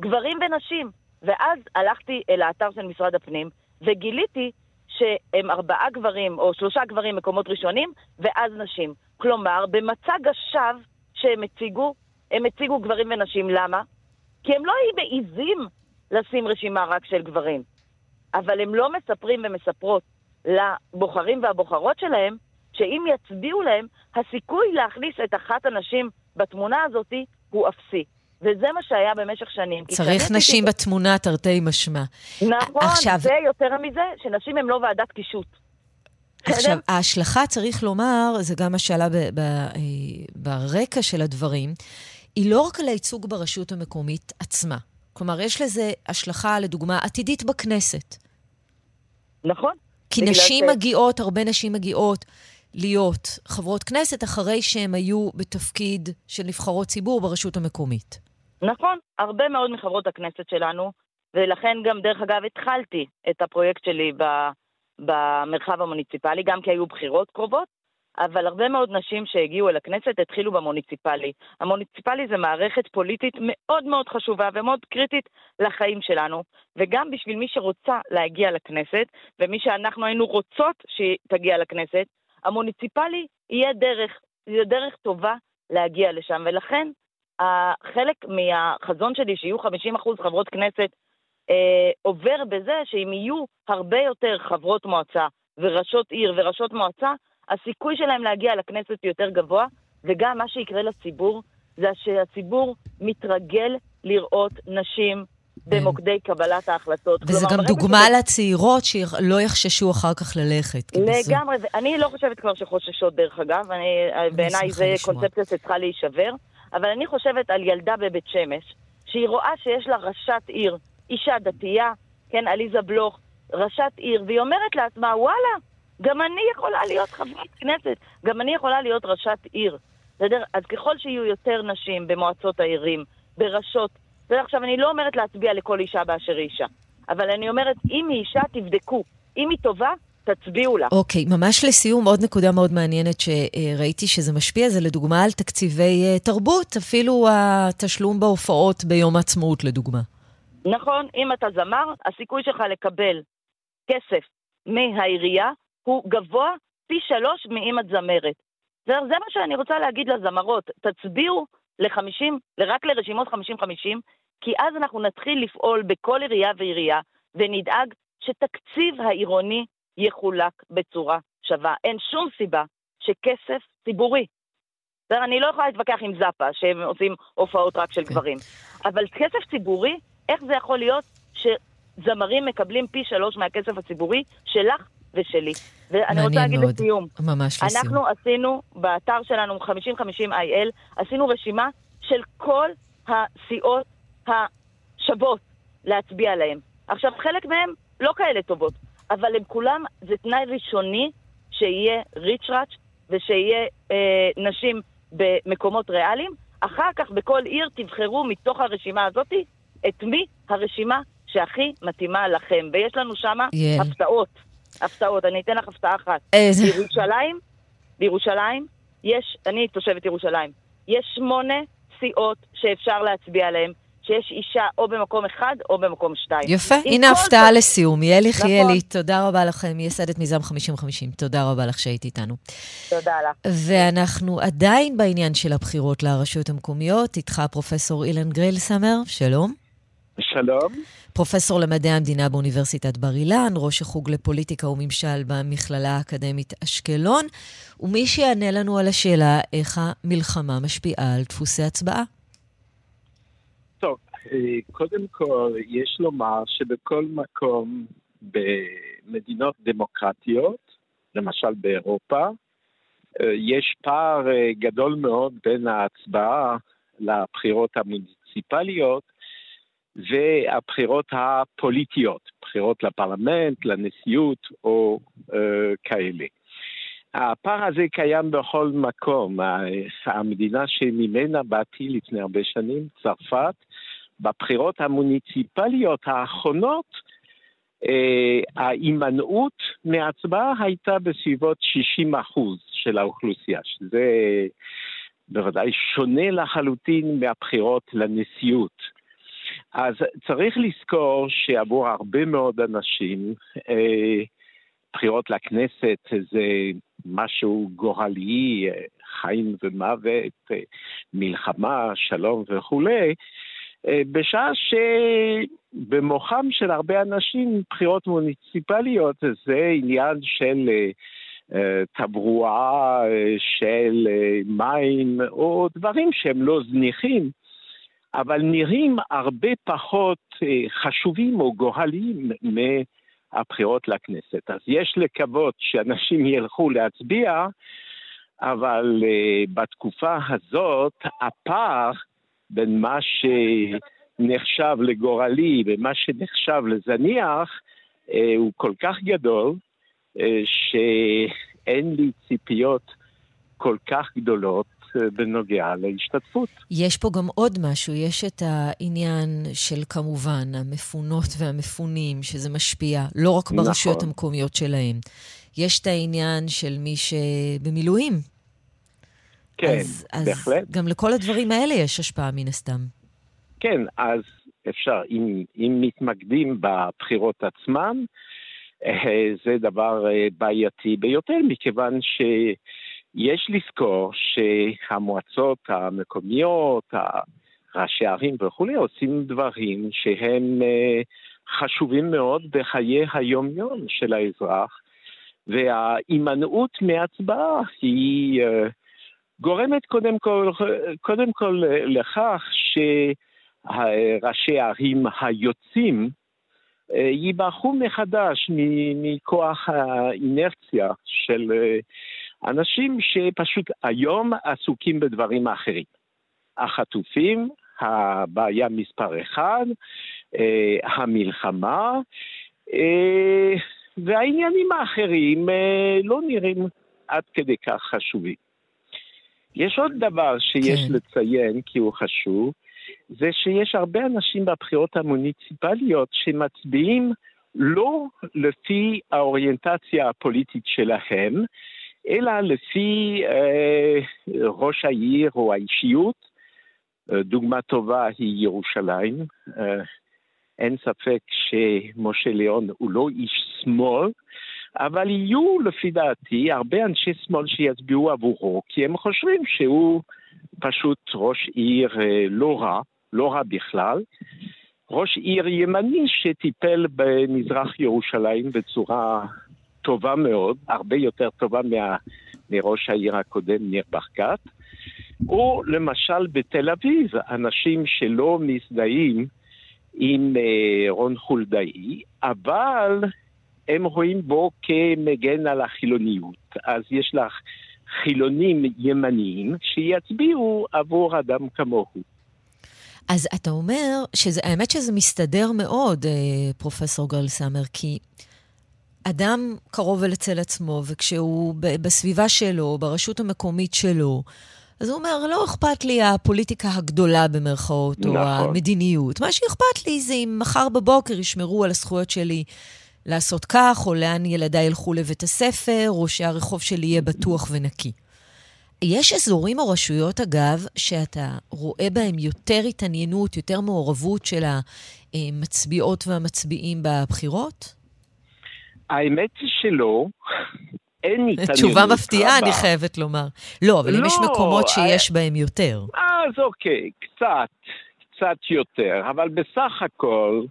Speaker 16: גברים ונשים. ואז הלכתי אל האתר של משרד הפנים, וגיליתי שהם ארבעה גברים או שלושה גברים מקומות ראשונים, ואז נשים. כלומר, במצג השווא שהם הציגו, הם הציגו גברים ונשים. למה? כי הם לא מעיזים לשים רשימה רק של גברים. אבל הם לא מספרים ומספרות לבוחרים והבוחרות שלהם, שאם יצביעו להם, הסיכוי להכניס את אחת הנשים בתמונה הזאת הוא אפסי. וזה מה שהיה במשך שנים.
Speaker 2: צריך נשים ב... בתמונה תרתי משמע.
Speaker 16: נכון, עכשיו... זה יותר מזה, שנשים הן לא ועדת קישוט.
Speaker 2: עכשיו, ההשלכה, צריך לומר, זה גם מה שעלה ב- ב- אה, ברקע של הדברים, היא לא רק על הייצוג ברשות המקומית עצמה. כלומר, יש לזה השלכה, לדוגמה, עתידית בכנסת.
Speaker 16: נכון.
Speaker 2: כי נשים ש... מגיעות, הרבה נשים מגיעות להיות חברות כנסת אחרי שהן היו בתפקיד של נבחרות ציבור ברשות המקומית.
Speaker 16: נכון, הרבה מאוד מחברות הכנסת שלנו, ולכן גם, דרך אגב, התחלתי את הפרויקט שלי במרחב המוניציפלי, גם כי היו בחירות קרובות, אבל הרבה מאוד נשים שהגיעו אל הכנסת התחילו במוניציפלי. המוניציפלי זה מערכת פוליטית מאוד מאוד חשובה ומאוד קריטית לחיים שלנו, וגם בשביל מי שרוצה להגיע לכנסת, ומי שאנחנו היינו רוצות שהיא תגיע לכנסת, המוניציפלי יהיה דרך, יהיה דרך טובה להגיע לשם, ולכן חלק מהחזון שלי, שיהיו 50% חברות כנסת, אה, עובר בזה שאם יהיו הרבה יותר חברות מועצה וראשות עיר וראשות מועצה, הסיכוי שלהם להגיע לכנסת יותר גבוה, וגם מה שיקרה לציבור, זה שהציבור מתרגל לראות נשים במוקדי קבלת ההחלטות.
Speaker 2: וזה גם דוגמה שזה... לצעירות שלא יחששו אחר כך ללכת.
Speaker 16: לגמרי, זו... אני לא חושבת כבר שחוששות, דרך אגב, אני, בעיניי זה קונספציה שצריכה להישבר. אבל אני חושבת על ילדה בבית שמש, שהיא רואה שיש לה ראשת עיר, אישה דתייה, כן, עליזה בלוך, ראשת עיר, והיא אומרת לעצמה, וואלה, גם אני יכולה להיות חברת כנסת, גם אני יכולה להיות ראשת עיר. בסדר? אז ככל שיהיו יותר נשים במועצות העירים, בראשות, בסדר? עכשיו, אני לא אומרת להצביע לכל אישה באשר היא אישה, אבל אני אומרת, אם היא אישה, תבדקו. אם היא טובה, תצביעו לה.
Speaker 2: אוקיי, okay, ממש לסיום, עוד נקודה מאוד מעניינת שראיתי שזה משפיע, זה לדוגמה על תקציבי uh, תרבות, אפילו התשלום בהופעות ביום העצמאות, לדוגמה.
Speaker 16: נכון, אם אתה זמר, הסיכוי שלך לקבל כסף מהעירייה הוא גבוה פי שלוש מאם את זמרת. זה, זה מה שאני רוצה להגיד לזמרות, תצביעו ל-50, רק לרשימות 50-50, כי אז אנחנו נתחיל לפעול בכל עירייה ועירייה, ונדאג שתקציב העירוני יחולק בצורה שווה. אין שום סיבה שכסף ציבורי, בסדר? אני לא יכולה להתווכח עם זאפה, שהם עושים הופעות רק של כן. גברים, אבל כסף ציבורי איך זה יכול להיות שזמרים מקבלים פי שלוש מהכסף הציבורי שלך ושלי? ואני רוצה להגיד
Speaker 2: מאוד.
Speaker 16: לסיום.
Speaker 2: ממש לסיום.
Speaker 16: אנחנו עשינו, באתר שלנו, 5050 IL, עשינו רשימה של כל הסיעות השוות להצביע להם. עכשיו, חלק מהם לא כאלה טובות, אבל הם כולם, זה תנאי ראשוני שיהיה ריצ'ראץ' ושיהיה אה, נשים במקומות ריאליים. אחר כך בכל עיר תבחרו מתוך הרשימה הזאת את מי הרשימה שהכי מתאימה לכם. ויש לנו שם. הפתעות. הפתעות. אני אתן לך הפתעה אחת.
Speaker 2: איזה-
Speaker 16: בירושלים, בירושלים, יש, אני תושבת ירושלים, יש שמונה סיעות שאפשר להצביע עליהן, שיש אישה או במקום אחד או במקום שתיים.
Speaker 2: יפה, הנה הפתעה
Speaker 16: זאת-
Speaker 2: לסיום. יעל יחיאלי,
Speaker 16: נכון.
Speaker 2: תודה רבה לכם, מייסדת מיזם 50-50. תודה רבה לך שהיית איתנו.
Speaker 16: תודה לך.
Speaker 2: ואנחנו עדיין בעניין של הבחירות לרשויות המקומיות. איתך פרופסור אילן גרילסמר, שלום.
Speaker 17: שלום.
Speaker 2: פרופסור למדעי המדינה באוניברסיטת בר אילן, ראש החוג לפוליטיקה וממשל במכללה האקדמית אשקלון, ומי שיענה לנו על השאלה איך המלחמה משפיעה על דפוסי הצבעה.
Speaker 17: טוב, אה, קודם כל, יש לומר שבכל מקום במדינות דמוקרטיות, למשל באירופה, אה, יש פער אה, גדול מאוד בין ההצבעה לבחירות המוניציפליות והבחירות הפוליטיות, בחירות לפרלמנט, לנשיאות או אה, כאלה. הפער הזה קיים בכל מקום. המדינה שממנה באתי לפני הרבה שנים, צרפת, בבחירות המוניציפליות האחרונות, אה, ההימנעות מהצבעה הייתה בסביבות 60 אחוז של האוכלוסייה, שזה בוודאי שונה לחלוטין מהבחירות לנשיאות. אז צריך לזכור שעבור הרבה מאוד אנשים, אה, בחירות לכנסת זה משהו גורלי, אה, חיים ומוות, אה, מלחמה, שלום וכולי, בשעה שבמוחם של הרבה אנשים בחירות מוניציפליות זה עניין של אה, אה, תברואה, אה, של מים, או דברים שהם לא זניחים. אבל נראים הרבה פחות אה, חשובים או גורליים מהבחירות לכנסת. אז יש לקוות שאנשים ילכו להצביע, אבל uh, בתקופה הזאת הפער בין מה שנחשב לגורלי ומה שנחשב לזניח uh, הוא כל כך גדול, שאין לי ציפיות כל כך גדולות בנוגע להשתתפות.
Speaker 2: יש פה גם עוד משהו, יש את העניין של כמובן המפונות והמפונים, שזה משפיע לא רק ברשויות
Speaker 17: נכון.
Speaker 2: המקומיות שלהם. יש את העניין של מי שבמילואים.
Speaker 17: כן,
Speaker 2: אז, אז
Speaker 17: בהחלט.
Speaker 2: גם לכל הדברים האלה יש השפעה מן הסתם.
Speaker 17: כן, אז אפשר, אם, אם מתמקדים בבחירות עצמן, אה, זה דבר אה, בעייתי ביותר, מכיוון שיש לזכור שהמועצות המקומיות, ראשי הערים וכולי, עושים דברים שהם אה, חשובים מאוד בחיי היום-יום של האזרח, וההימנעות מהצבעה היא אה, גורמת קודם כל, קודם כל לכך שראשי הערים היוצאים אה, ייבחרו מחדש מכוח האינרציה של אה, אנשים שפשוט היום עסוקים בדברים אחרים. החטופים, הבעיה מספר אחד, אה, המלחמה, אה, והעניינים האחרים אה, לא נראים עד כדי כך חשובים. יש עוד דבר שיש כן. לציין כי הוא חשוב, זה שיש הרבה אנשים בבחירות המוניציפליות שמצביעים לא לפי האוריינטציה הפוליטית שלהם, אלא לפי אה, ראש העיר או האישיות. אה, דוגמה טובה היא ירושלים. אה, אין ספק שמשה ליאון הוא לא איש שמאל, אבל יהיו לפי דעתי הרבה אנשי שמאל שיצביעו עבורו, כי הם חושבים שהוא פשוט ראש עיר לא רע, לא רע בכלל. ראש עיר ימני שטיפל במזרח ירושלים בצורה טובה מאוד, הרבה יותר טובה מה, מראש העיר הקודם, ניר ברקת. או למשל בתל אביב, אנשים שלא מזדהים עם רון חולדאי, אבל הם רואים בו כמגן על החילוניות. אז יש לך חילונים ימניים שיצביעו עבור אדם כמוהו.
Speaker 2: אז אתה אומר, האמת שזה מסתדר מאוד, פרופסור גרל סאמר, כי אדם קרוב אל אצל עצמו, וכשהוא בסביבה שלו, ברשות המקומית שלו, אז הוא אומר, לא אכפת לי הפוליטיקה הגדולה במרכאות, נכון. או המדיניות. מה שאכפת לי זה אם מחר בבוקר ישמרו על הזכויות שלי לעשות כך, או לאן ילדיי ילכו לבית הספר, או שהרחוב שלי יהיה בטוח ונקי. יש אזורים או רשויות, אגב, שאתה רואה בהם יותר התעניינות, יותר מעורבות של המצביעות והמצביעים בבחירות?
Speaker 17: האמת היא שלא. אין התעניינות.
Speaker 2: תשובה מפתיעה, אני חייבת לומר. לא, אבל לא, אם יש לא, מקומות שיש I... בהם יותר.
Speaker 17: אז אוקיי, קצת, קצת יותר. אבל בסך הכל,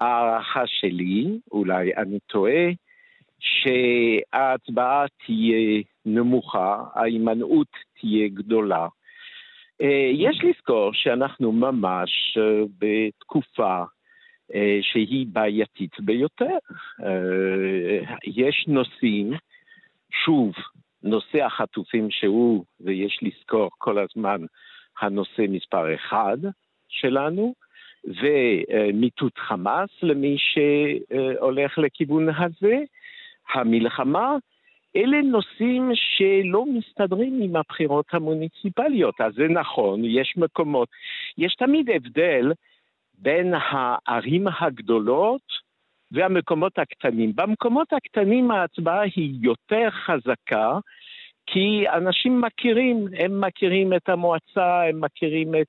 Speaker 17: ההערכה שלי, אולי אני טועה, שההצבעה תהיה נמוכה, ההימנעות תהיה גדולה. אה, יש לזכור שאנחנו ממש אה, בתקופה אה, שהיא בעייתית ביותר. יש נושאים, שוב, נושא החטופים שהוא, ויש לזכור כל הזמן, הנושא מספר אחד שלנו, ומיטוט חמאס למי שהולך לכיוון הזה, המלחמה, אלה נושאים שלא מסתדרים עם הבחירות המוניציפליות. אז זה נכון, יש מקומות, יש תמיד הבדל בין הערים הגדולות והמקומות הקטנים. במקומות הקטנים ההצבעה היא יותר חזקה, כי אנשים מכירים, הם מכירים את המועצה, הם מכירים את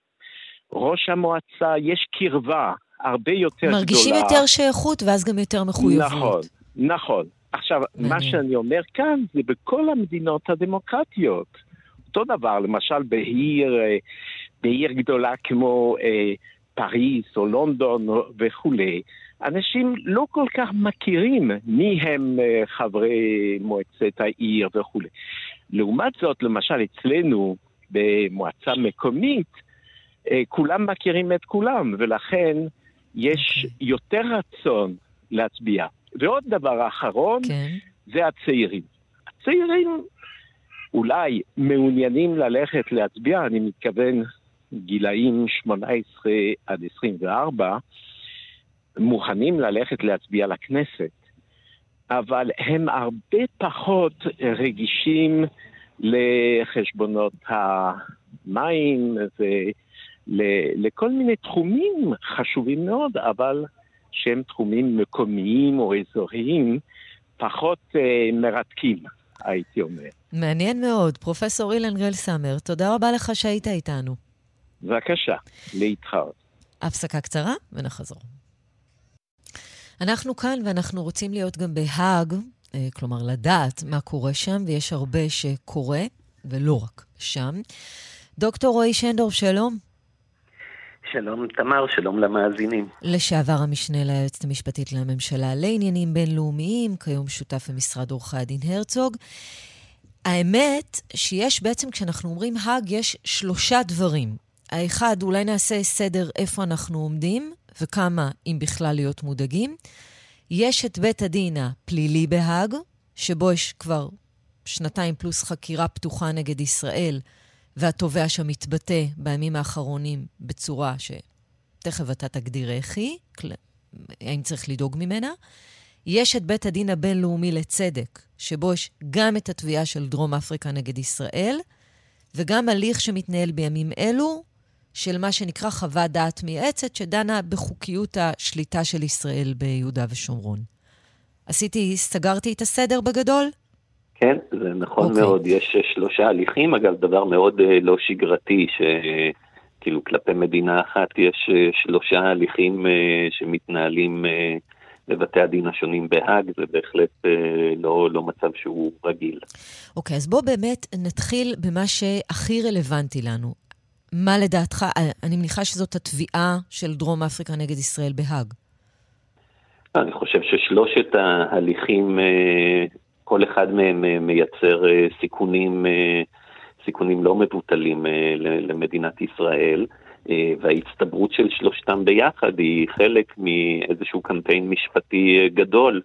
Speaker 17: ראש המועצה, יש קרבה הרבה יותר
Speaker 2: מרגישים
Speaker 17: גדולה.
Speaker 2: מרגישים יותר שייכות ואז גם יותר מחויבות.
Speaker 17: נכון, נכון. עכשיו, מעניין. מה שאני אומר כאן זה בכל המדינות הדמוקרטיות. אותו דבר, למשל בעיר, אה, בעיר גדולה כמו אה, פריס או לונדון וכולי, אנשים לא כל כך מכירים מי הם אה, חברי מועצת העיר וכולי. לעומת זאת, למשל אצלנו במועצה מקומית, אה, כולם מכירים את כולם, ולכן יש okay. אוקיי. יותר רצון להצביע. ועוד דבר אחרון, כן. זה הצעירים. הצעירים אולי מעוניינים ללכת להצביע, אני מתכוון גילאים 18 עד 24, מוכנים ללכת להצביע לכנסת, אבל הם הרבה פחות רגישים לחשבונות המים ולכל מיני תחומים חשובים מאוד, אבל שהם תחומים מקומיים או אזוריים פחות אה, מרתקים, הייתי אומר.
Speaker 2: מעניין מאוד. פרופסור אילן גרל סאמר, תודה רבה לך שהיית איתנו.
Speaker 17: בבקשה, להתחרות.
Speaker 2: הפסקה קצרה ונחזור. אנחנו כאן ואנחנו רוצים להיות גם בהאג, אה, כלומר לדעת מה קורה שם, ויש הרבה שקורה, ולא רק שם. דוקטור רועי שנדור, שלום.
Speaker 18: שלום תמר, שלום למאזינים.
Speaker 2: לשעבר המשנה ליועצת המשפטית לממשלה לעניינים בינלאומיים, כיום שותף במשרד עורכי הדין הרצוג. האמת שיש בעצם, כשאנחנו אומרים האג, יש שלושה דברים. האחד, אולי נעשה סדר איפה אנחנו עומדים, וכמה, אם בכלל, להיות מודאגים. יש את בית הדין הפלילי בהאג, שבו יש כבר שנתיים פלוס חקירה פתוחה נגד ישראל, והתובע שם מתבטא בימים האחרונים בצורה שתכף אתה תגדיר איך היא, האם צריך לדאוג ממנה. יש את בית הדין הבינלאומי לצדק, שבו יש גם את התביעה של דרום אפריקה נגד ישראל, וגם הליך שמתנהל בימים אלו, של מה שנקרא חוות דעת מייעצת, שדנה בחוקיות השליטה של ישראל ביהודה ושומרון. עשיתי, סגרתי את הסדר בגדול?
Speaker 18: כן, זה נכון okay. אוקיי. מאוד. יש שלושה הליכים, אגב, דבר מאוד uh, לא שגרתי, שכאילו כלפי מדינה אחת יש uh, שלושה הליכים שמתנהלים uh, בבתי הדין השונים בהאג, זה בהחלט לא, לא מצב שהוא רגיל.
Speaker 2: אוקיי, okay, אז בוא באמת נתחיל במה שהכי רלוונטי לנו. מה לדעתך, אני מניחה שזאת התביעה של דרום אפריקה נגד ישראל בהאג.
Speaker 18: אני חושב ששלושת ההליכים כל אחד מהם אה, מייצר אה, סיכונים, אה, סיכונים לא מבוטלים למדינת ישראל. וההצטברות של שלושתם ביחד היא חלק מאיזשהו קמפיין משפטי גדול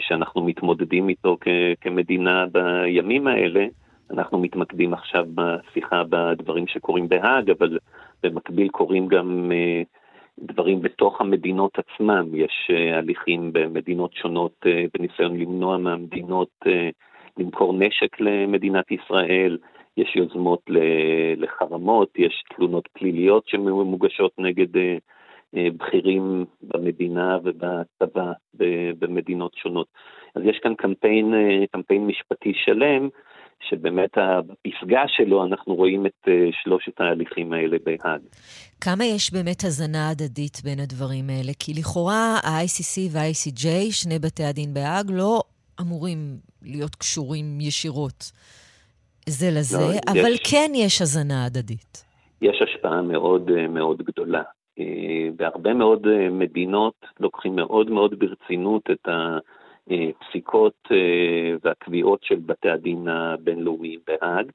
Speaker 18: שאנחנו מתמודדים איתו כמדינה בימים האלה. אנחנו מתמקדים עכשיו בשיחה בדברים שקורים בהאג, אבל במקביל קורים גם דברים בתוך המדינות עצמם. יש הליכים במדינות שונות בניסיון למנוע מהמדינות למכור נשק למדינת ישראל. יש יוזמות לחרמות, יש תלונות פליליות שמוגשות נגד אה, אה, בכירים במדינה ובצבא במדינות שונות. אז יש כאן קמפיין, אה, קמפיין משפטי שלם, שבאמת בפסגה שלו אנחנו רואים את שלושת ההליכים האלה בהאג.
Speaker 2: כמה יש באמת הזנה הדדית בין הדברים האלה? כי לכאורה ה-ICC וה-ICJ, שני בתי הדין בהאג, לא אמורים להיות קשורים ישירות. זה לזה, לא, אבל יש, כן יש הזנה הדדית.
Speaker 18: יש השפעה מאוד אה, מאוד גדולה. אה, בהרבה מאוד אה, מדינות לוקחים מאוד מאוד ברצינות את הפסיקות והקביעות של בתי הדין הבינלאומיים בהאג,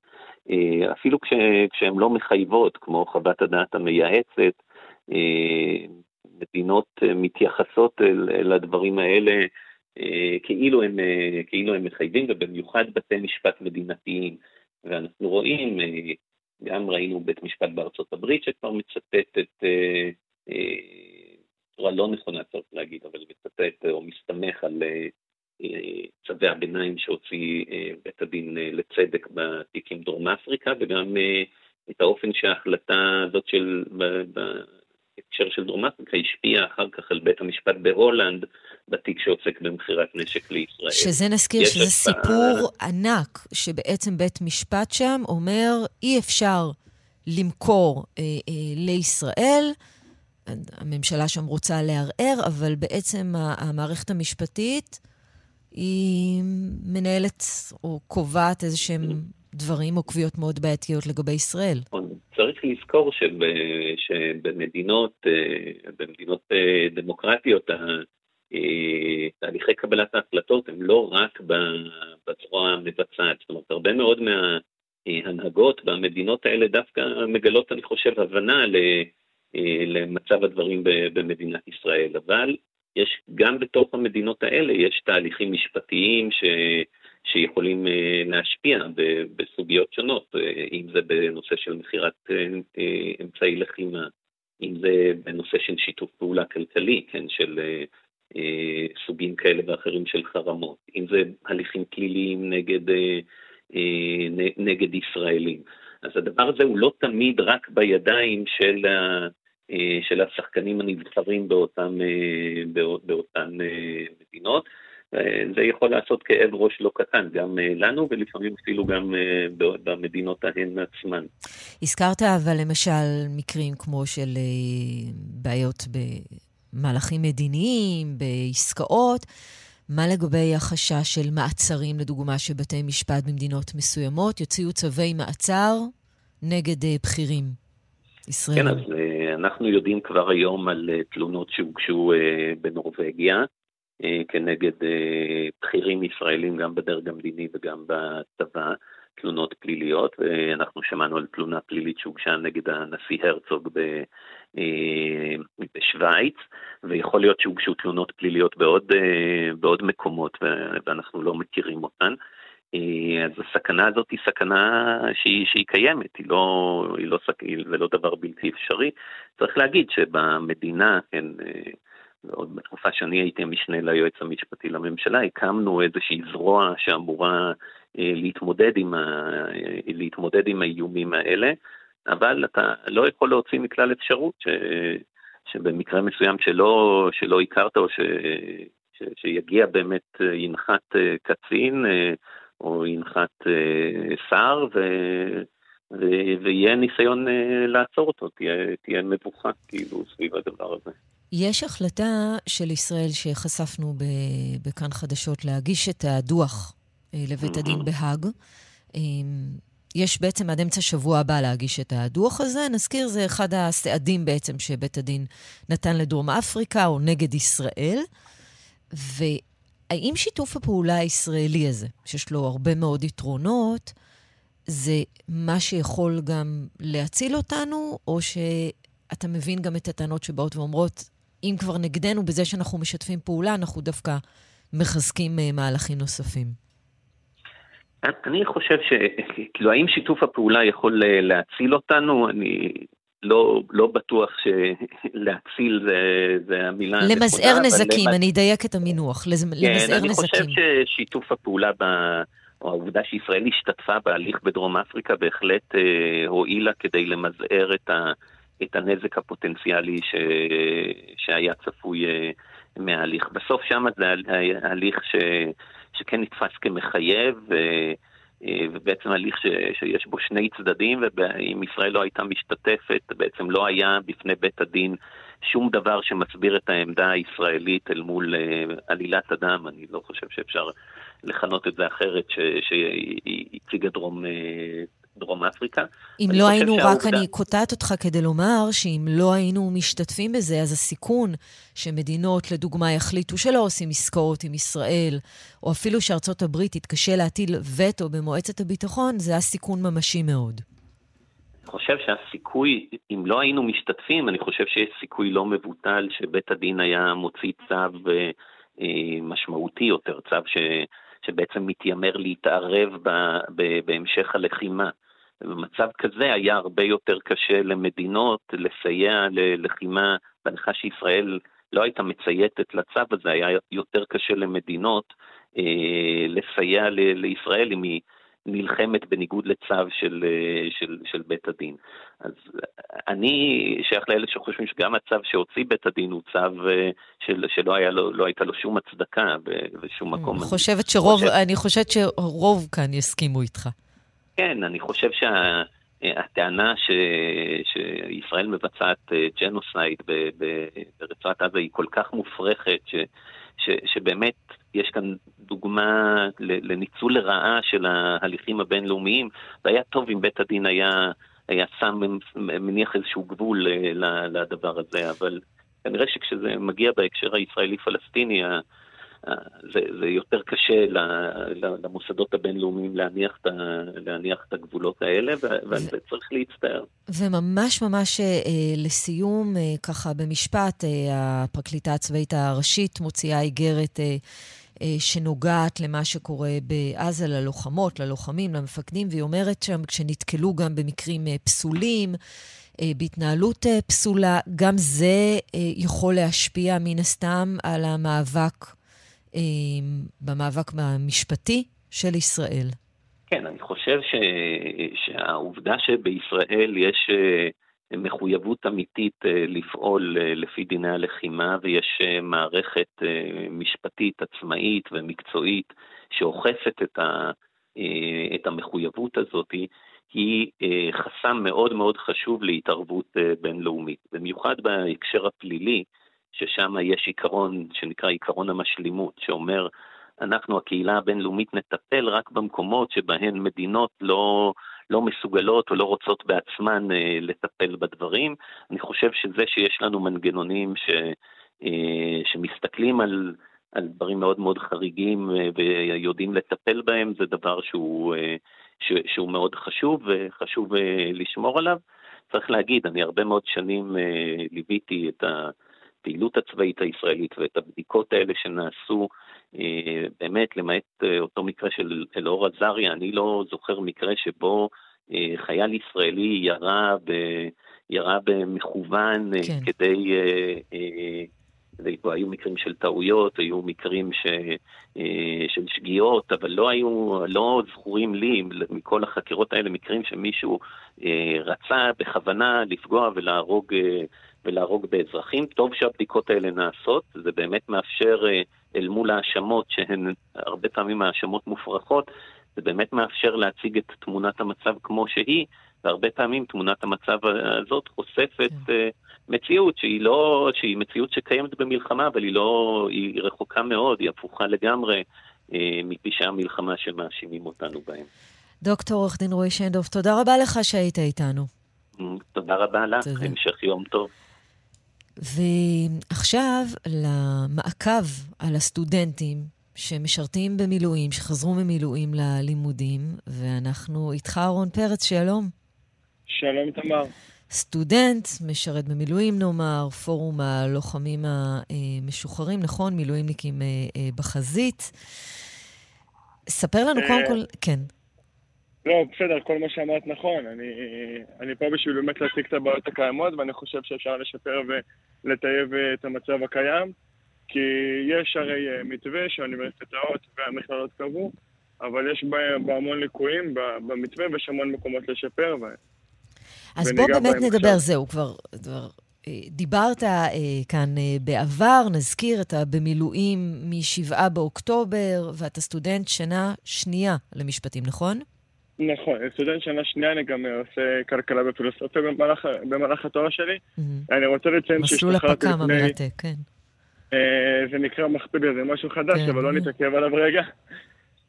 Speaker 18: אפילו כש, כשהן לא מחייבות, כמו חוות הדעת המייעצת, מדינות מתייחסות אל, אל הדברים האלה כאילו הם, כאילו הם מחייבים, ובמיוחד בתי משפט מדינתיים. ואנחנו רואים, אה, גם ראינו בית משפט בארצות הברית שכבר מצטט את, אה, אה, בצורה לא נכונה צריך להגיד, אבל מצטט או מסתמך על צווי הביניים שהוציא בית הדין לצדק בתיק עם דרום אפריקה, וגם את האופן שההחלטה הזאת של, בהקשר של דרום אפריקה השפיעה אחר כך על בית המשפט בהולנד בתיק שעוסק במכירת נשק לישראל.
Speaker 2: שזה נזכיר שזה השפעה... סיפור ענק, שבעצם בית משפט שם אומר, אי אפשר למכור אה, אה, לישראל. הממשלה שם רוצה לערער, אבל בעצם המערכת המשפטית היא מנהלת או קובעת איזה שהם דברים או קביעות מאוד בעייתיות לגבי ישראל.
Speaker 18: נכון. צריך לזכור שב, שבמדינות אה, במדינות אה, דמוקרטיות אה, תהליכי קבלת ההחלטות הם לא רק בצורה המבצעת, זאת אומרת, הרבה מאוד מההנהגות במדינות האלה דווקא מגלות, אני חושב, הבנה למצב הדברים במדינת ישראל, אבל יש גם בתוך המדינות האלה, יש תהליכים משפטיים ש... שיכולים אה, להשפיע בסוגיות שונות, אם זה בנושא של מכירת אמצעי לחימה, אם זה בנושא של שיתוף פעולה כלכלי, כן, של אה, סוגים כאלה ואחרים של חרמות, אם זה הליכים פליליים נגד, אה, אה, נגד ישראלים. אז הדבר הזה הוא לא תמיד רק בידיים של, של השחקנים הנבחרים באותן, באותן מדינות. זה יכול לעשות כאב ראש לא קטן, גם לנו ולפעמים אפילו גם במדינות ההן עצמן.
Speaker 2: הזכרת אבל למשל מקרים כמו של בעיות ב... מהלכים מדיניים, בעסקאות. מה לגבי החשש של מעצרים, לדוגמה, שבתי משפט במדינות מסוימות יוציאו צווי מעצר נגד בכירים ישראלים?
Speaker 18: כן, אז אנחנו יודעים כבר היום על uh, תלונות שהוגשו uh, בנורבגיה uh, כנגד בכירים ישראלים, גם בדרג המדיני וגם בצבא. תלונות פליליות, ואנחנו שמענו על תלונה פלילית שהוגשה נגד הנשיא הרצוג אה, בשוויץ, ויכול להיות שהוגשו תלונות פליליות בעוד, אה, בעוד מקומות ואנחנו לא מכירים אותן. אה, אז הסכנה הזאת היא סכנה שהיא, שהיא קיימת, היא לא, היא לא, זה לא דבר בלתי אפשרי. צריך להגיד שבמדינה, כן, ועוד בתקופה שאני הייתי המשנה ליועץ המשפטי לממשלה, הקמנו איזושהי זרוע שאמורה להתמודד עם, ה, להתמודד עם האיומים האלה. אבל אתה לא יכול להוציא מכלל אפשרות ש, שבמקרה מסוים שלא, שלא הכרת או ש, ש, שיגיע באמת, ינחת אה, קצין אה, או ינחת אה, שר ו... ו... ויהיה ניסיון לעצור אותו, תהיה, תהיה מבוכה כאילו סביב הדבר הזה.
Speaker 2: יש החלטה של ישראל שחשפנו בכאן חדשות להגיש את הדוח לבית הדין בהאג. יש בעצם עד אמצע שבוע הבא להגיש את הדוח הזה. נזכיר, זה אחד הסעדים בעצם שבית הדין נתן לדרום אפריקה או נגד ישראל. והאם שיתוף הפעולה הישראלי הזה, שיש לו הרבה מאוד יתרונות, זה מה שיכול גם להציל אותנו, או שאתה מבין גם את הטענות שבאות ואומרות, אם כבר נגדנו בזה שאנחנו משתפים פעולה, אנחנו דווקא מחזקים אה, מהלכים נוספים?
Speaker 18: אני חושב ש... כאילו, האם שיתוף הפעולה יכול אה, להציל אותנו? אני לא, לא בטוח שלהציל זה, זה המילה
Speaker 2: הנכונה. למזער נזקים, למז... אני אדייק את המינוח,
Speaker 18: כן,
Speaker 2: למזער נזקים.
Speaker 18: אני חושב ששיתוף הפעולה, ב... או העובדה שישראל השתתפה בהליך בדרום אפריקה, בהחלט אה, הועילה כדי למזער את, ה... את הנזק הפוטנציאלי ש... שהיה צפוי אה, מההליך. בסוף שם זה הליך ש... שכן נתפס כמחייב. אה, ובעצם הליך ש, שיש בו שני צדדים, ואם ישראל לא הייתה משתתפת, בעצם לא היה בפני בית הדין שום דבר שמסביר את העמדה הישראלית אל מול uh, עלילת הדם, אני לא חושב שאפשר לכנות את זה אחרת, שהציגה דרום, uh, דרום אפריקה.
Speaker 2: אם לא היינו, שהעובדה... רק אני קוטעת אותך כדי לומר שאם לא היינו משתתפים בזה, אז הסיכון שמדינות, לדוגמה, יחליטו שלא עושים עסקאות עם ישראל, או אפילו שארצות הברית תתקשה להטיל וטו במועצת הביטחון, זה הסיכון ממשי מאוד.
Speaker 18: אני חושב שהסיכוי, אם לא היינו משתתפים, אני חושב שיש סיכוי לא מבוטל שבית הדין היה מוציא צו אה, אה משמעותי יותר, צו ש... שבעצם מתיימר להתערב ב, ב, בהמשך הלחימה. במצב כזה היה הרבה יותר קשה למדינות לסייע ללחימה, בהנחה שישראל לא הייתה מצייתת לצו הזה, היה יותר קשה למדינות אה, לסייע ל, לישראל אם היא נלחמת בניגוד לצו של, אה, של, של בית הדין. אז אני שייך לאלה שחושבים שגם הצו שהוציא בית הדין הוא צו אה, של, שלא היה לו, לא הייתה לו שום הצדקה בשום מקום.
Speaker 2: אני חושבת שרוב, חושב... אני חושבת שרוב כאן יסכימו איתך.
Speaker 18: כן, אני חושב שהטענה ש... שישראל מבצעת אה, ג'נוסייד ברצועת עזה היא כל כך מופרכת, ש... ש... שבאמת יש כאן דוגמה לניצול לרעה של ההליכים הבינלאומיים, והיה טוב אם בית הדין היה, היה שם, מניח איזשהו גבול אה, לדבר הזה, אבל כנראה שכשזה מגיע בהקשר הישראלי-פלסטיני, זה, זה יותר קשה למוסדות הבינלאומיים להניח להניח את הגבולות האלה, ועל זה צריך להצטער.
Speaker 2: וממש ממש אה, לסיום, אה, ככה במשפט, אה, הפרקליטה הצבאית הראשית מוציאה איגרת שנוגעת למה שקורה בעזה, ללוחמות, ללוחמים, למפקדים, והיא אומרת שם, כשנתקלו גם במקרים פסולים, בהתנהלות פסולה, גם זה יכול להשפיע מן הסתם על המאבק במאבק המשפטי של ישראל.
Speaker 18: כן, אני חושב ש... שהעובדה שבישראל יש אה, מחויבות אמיתית אה, לפעול אה, לפי דיני הלחימה ויש מערכת משפטית עצמאית ומקצועית שאוכפת את, ה... את המחויבות הזאת, היא חסם מאוד מאוד חשוב להתערבות בינלאומית. במיוחד בהקשר הפלילי, ששם יש עיקרון שנקרא עיקרון המשלימות, שאומר, אנחנו, הקהילה הבינלאומית, נטפל רק במקומות שבהן מדינות לא, לא מסוגלות או לא רוצות בעצמן אה, לטפל בדברים. אני חושב שזה שיש לנו מנגנונים ש, אה, שמסתכלים על, על דברים מאוד מאוד חריגים אה, ויודעים לטפל בהם, זה דבר שהוא, אה, ש, שהוא מאוד חשוב וחשוב אה, לשמור עליו. צריך להגיד, אני הרבה מאוד שנים אה, ליוויתי את ה... הפעילות הצבאית הישראלית ואת הבדיקות האלה שנעשו, אה, באמת, למעט אה, אותו מקרה של אלאור עזריה, אני לא זוכר מקרה שבו אה, חייל ישראלי ירה, ב, ירה במכוון כן. כדי... היו מקרים של טעויות, היו מקרים ש, של שגיאות, אבל לא היו, לא זכורים לי מכל החקירות האלה מקרים שמישהו רצה בכוונה לפגוע ולהרוג ולהרוג באזרחים. טוב שהבדיקות האלה נעשות, זה באמת מאפשר אה, אל מול האשמות שהן הרבה פעמים האשמות מופרכות, זה באמת מאפשר להציג את תמונת המצב כמו שהיא, והרבה פעמים תמונת המצב הזאת חושפת uh, מציאות שהיא לא, שהיא מציאות שקיימת במלחמה, אבל היא לא, היא רחוקה מאוד, היא הפוכה לגמרי uh, מפשעי המלחמה שמאשימים אותנו בהם.
Speaker 2: דוקטור עורך דין רועי שנדוב, תודה רבה לך שהיית איתנו.
Speaker 18: תודה רבה לך, המשך יום טוב.
Speaker 2: ועכשיו למעקב על הסטודנטים שמשרתים במילואים, שחזרו ממילואים ללימודים, ואנחנו איתך, רון פרץ, שלום.
Speaker 19: שלום, תמר.
Speaker 2: סטודנט, משרת במילואים נאמר, פורום הלוחמים המשוחררים, נכון? מילואימניקים אה, אה, בחזית. ספר לנו קודם כל, כן.
Speaker 19: לא, בסדר, כל מה שאמרת נכון. אני, אני פה בשביל באמת להציג את הבעיות הקיימות, ואני חושב שאפשר לשפר ולטייב את המצב הקיים, כי יש הרי מתווה שהאוניברסיטאות והמכללות קבעו, אבל יש בו המון ליקויים במתווה ויש המון מקומות לשפר. ו...
Speaker 2: אז בוא באמת נדבר, עכשיו. זהו, כבר, כבר אה, דיברת אה, כאן אה, בעבר, נזכיר, אתה במילואים מ-7 באוקטובר, ואתה סטודנט שנה שנייה למשפטים, נכון?
Speaker 19: נכון, סטודנט שנה שנייה, אני גם עושה כלכלה ופילוסופיה במהלך, במהלך התואר שלי. Mm-hmm. אני רוצה לציין
Speaker 2: שהשתחררתי לפני... מסלול הפק"ם המרתק, כן.
Speaker 19: אה, זה נקרא מכפיל, זה משהו חדש, כן. אבל לא נתעכב עליו רגע.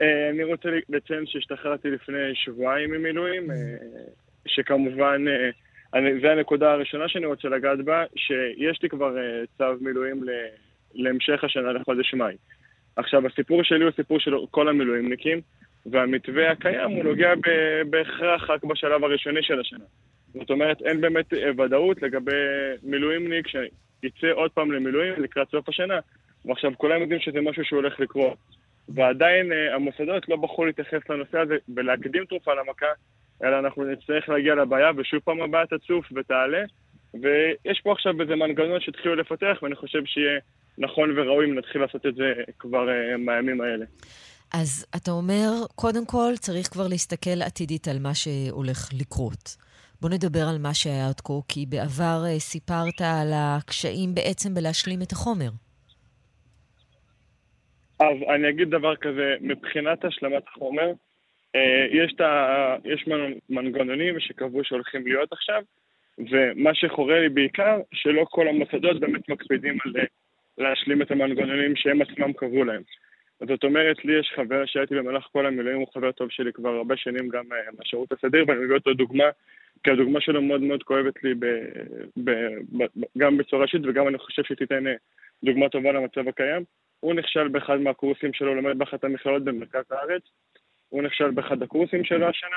Speaker 19: אה, אני רוצה לציין שהשתחררתי לפני שבועיים ממילואים, אה, שכמובן, אני, זה הנקודה הראשונה שאני רוצה לגעת בה, שיש לי כבר צו מילואים להמשך השנה לחודש מאי. עכשיו, הסיפור שלי הוא סיפור של כל המילואימניקים, והמתווה הקיים הוא נוגע בהכרח רק בשלב הראשוני של השנה. זאת אומרת, אין באמת ודאות לגבי מילואימניק שיצא עוד פעם למילואים לקראת סוף השנה, ועכשיו כולם יודעים שזה משהו שהולך לקרות. ועדיין uh, המוסדות לא בחרו להתייחס לנושא הזה ולהקדים תרופה למכה, אלא אנחנו נצטרך להגיע לבעיה, ושוב פעם הבעיה תצוף ותעלה, ויש פה עכשיו איזה מנגנון שהתחילו לפתח, ואני חושב שיהיה נכון וראוי אם נתחיל לעשות את זה כבר uh, מהימים האלה.
Speaker 2: אז אתה אומר, קודם כל צריך כבר להסתכל עתידית על מה שהולך לקרות. בוא נדבר על מה שהיה עד כה, כי בעבר uh, סיפרת על הקשיים בעצם בלהשלים את החומר.
Speaker 19: אז אני אגיד דבר כזה, מבחינת השלמת החומר, אה, יש, ה, יש מנגנונים שקבעו שהולכים להיות עכשיו, ומה שחורה לי בעיקר, שלא כל המוסדות באמת מקפידים על אה, להשלים את המנגנונים שהם עצמם קבעו להם. זאת אומרת, לי יש חבר שהייתי במהלך כל המילואים, הוא חבר טוב שלי כבר הרבה שנים גם בשירות הסדיר, ואני מביא אותו דוגמה כי הדוגמה שלו מאוד מאוד כואבת לי ב, ב, ב, גם בצורה אישית וגם אני חושב שהיא תיתן אה, דוגמה טובה למצב הקיים. הוא נכשל באחד מהקורסים שלו, לומד באחת המכללות במרכז הארץ. הוא נכשל באחד הקורסים שלו השנה,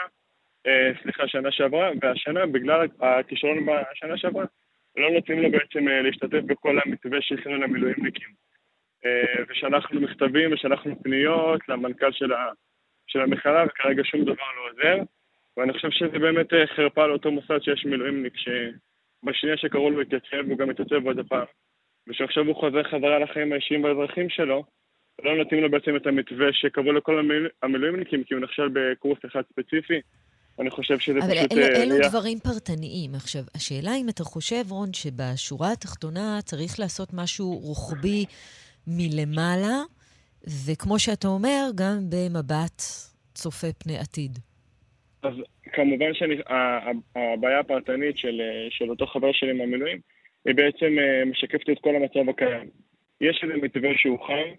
Speaker 19: אה, סליחה, שנה שעברה, והשנה, בגלל הכישרון בשנה שעברה, לא נותנים לו בעצם אה, להשתתף בכל המתווה שהכינו למילואימניקים. אה, ושלחנו מכתבים ושלחנו פניות למנכ"ל של, ה, של המכללה, וכרגע שום דבר לא עוזר. ואני חושב שזה באמת אה, חרפה לאותו מוסד שיש מילואימניק, שבשנייה שקראו לו להתייצב, הוא גם התייצב עוד הפעם. ושעכשיו הוא חוזר חזרה לחיים האישיים והאזרחים שלו, לא נותנים לו בעצם את המתווה שקבעו לכל המילואימניקים, כי הוא נכשל בקורס אחד ספציפי. אני חושב שזה
Speaker 2: אבל
Speaker 19: פשוט...
Speaker 2: אבל אלו, אלו היה... דברים פרטניים. עכשיו, השאלה אם אתה חושב, רון, שבשורה התחתונה צריך לעשות משהו רוחבי מלמעלה, וכמו שאתה אומר, גם במבט צופה פני עתיד.
Speaker 19: אז כמובן שהבעיה הפרטנית של, של אותו חבר שלי מהמילואים, היא בעצם אה, משקפת את כל המצב הקיים. יש איזה מתווה שהוא חם,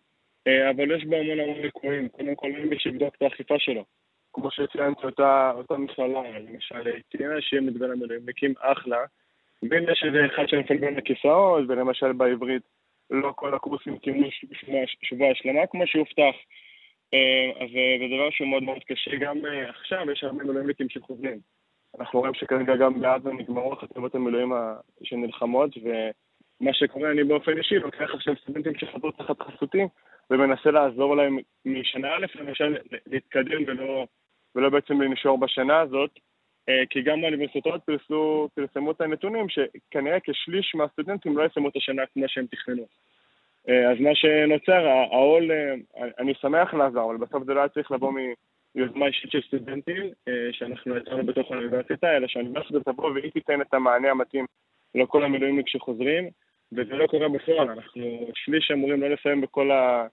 Speaker 19: אה, אבל יש בו המון המון ליקויים. קודם כל, אין מי שיבדוק את האכיפה שלו. כמו שציינתי, אותה, אותה מכללה, למשל, ציינה שיהיה מתווה למילואימניקים אחלה, ואם יש איזה אחד שנופל בין הכיסאות, ולמשל בעברית לא כל הקורסים קיימו שבוע השלמה כמו שהובטח, אה, אז אה, זה דבר שהוא מאוד מאוד קשה. גם אה, עכשיו יש הרבה מילואימניקים שחוזרים. אנחנו רואים שכרגע גם בעזה נגמרו חטיבות המילואים שנלחמות, ומה שקורה, אני באופן אישי לוקח עכשיו סטודנטים שחזרו תחת חסותי, ומנסה לעזור להם משנה א', למשל, להתקדם ולא, ולא בעצם לנשור בשנה הזאת, כי גם האוניברסיטאות פרסו, פרסמו את הנתונים שכנראה כשליש מהסטודנטים לא יסיימו את השנה כמו שהם תכננו. אה, אז מה שנוצר, העול, אה, אני שמח לעזור, אבל בסוף זה לא היה צריך לבוא מיוזמה אישית של סטודנטים, אה, שאנחנו יצרנו בתוך האוניברסיטה, אלא שהאוניברסיטה תבוא והיא תיתן את המענה המתאים לכל המילואים כשחוזרים, וזה לא קורה בפועל, אנחנו שליש אמורים לא לסיים בכל, ה...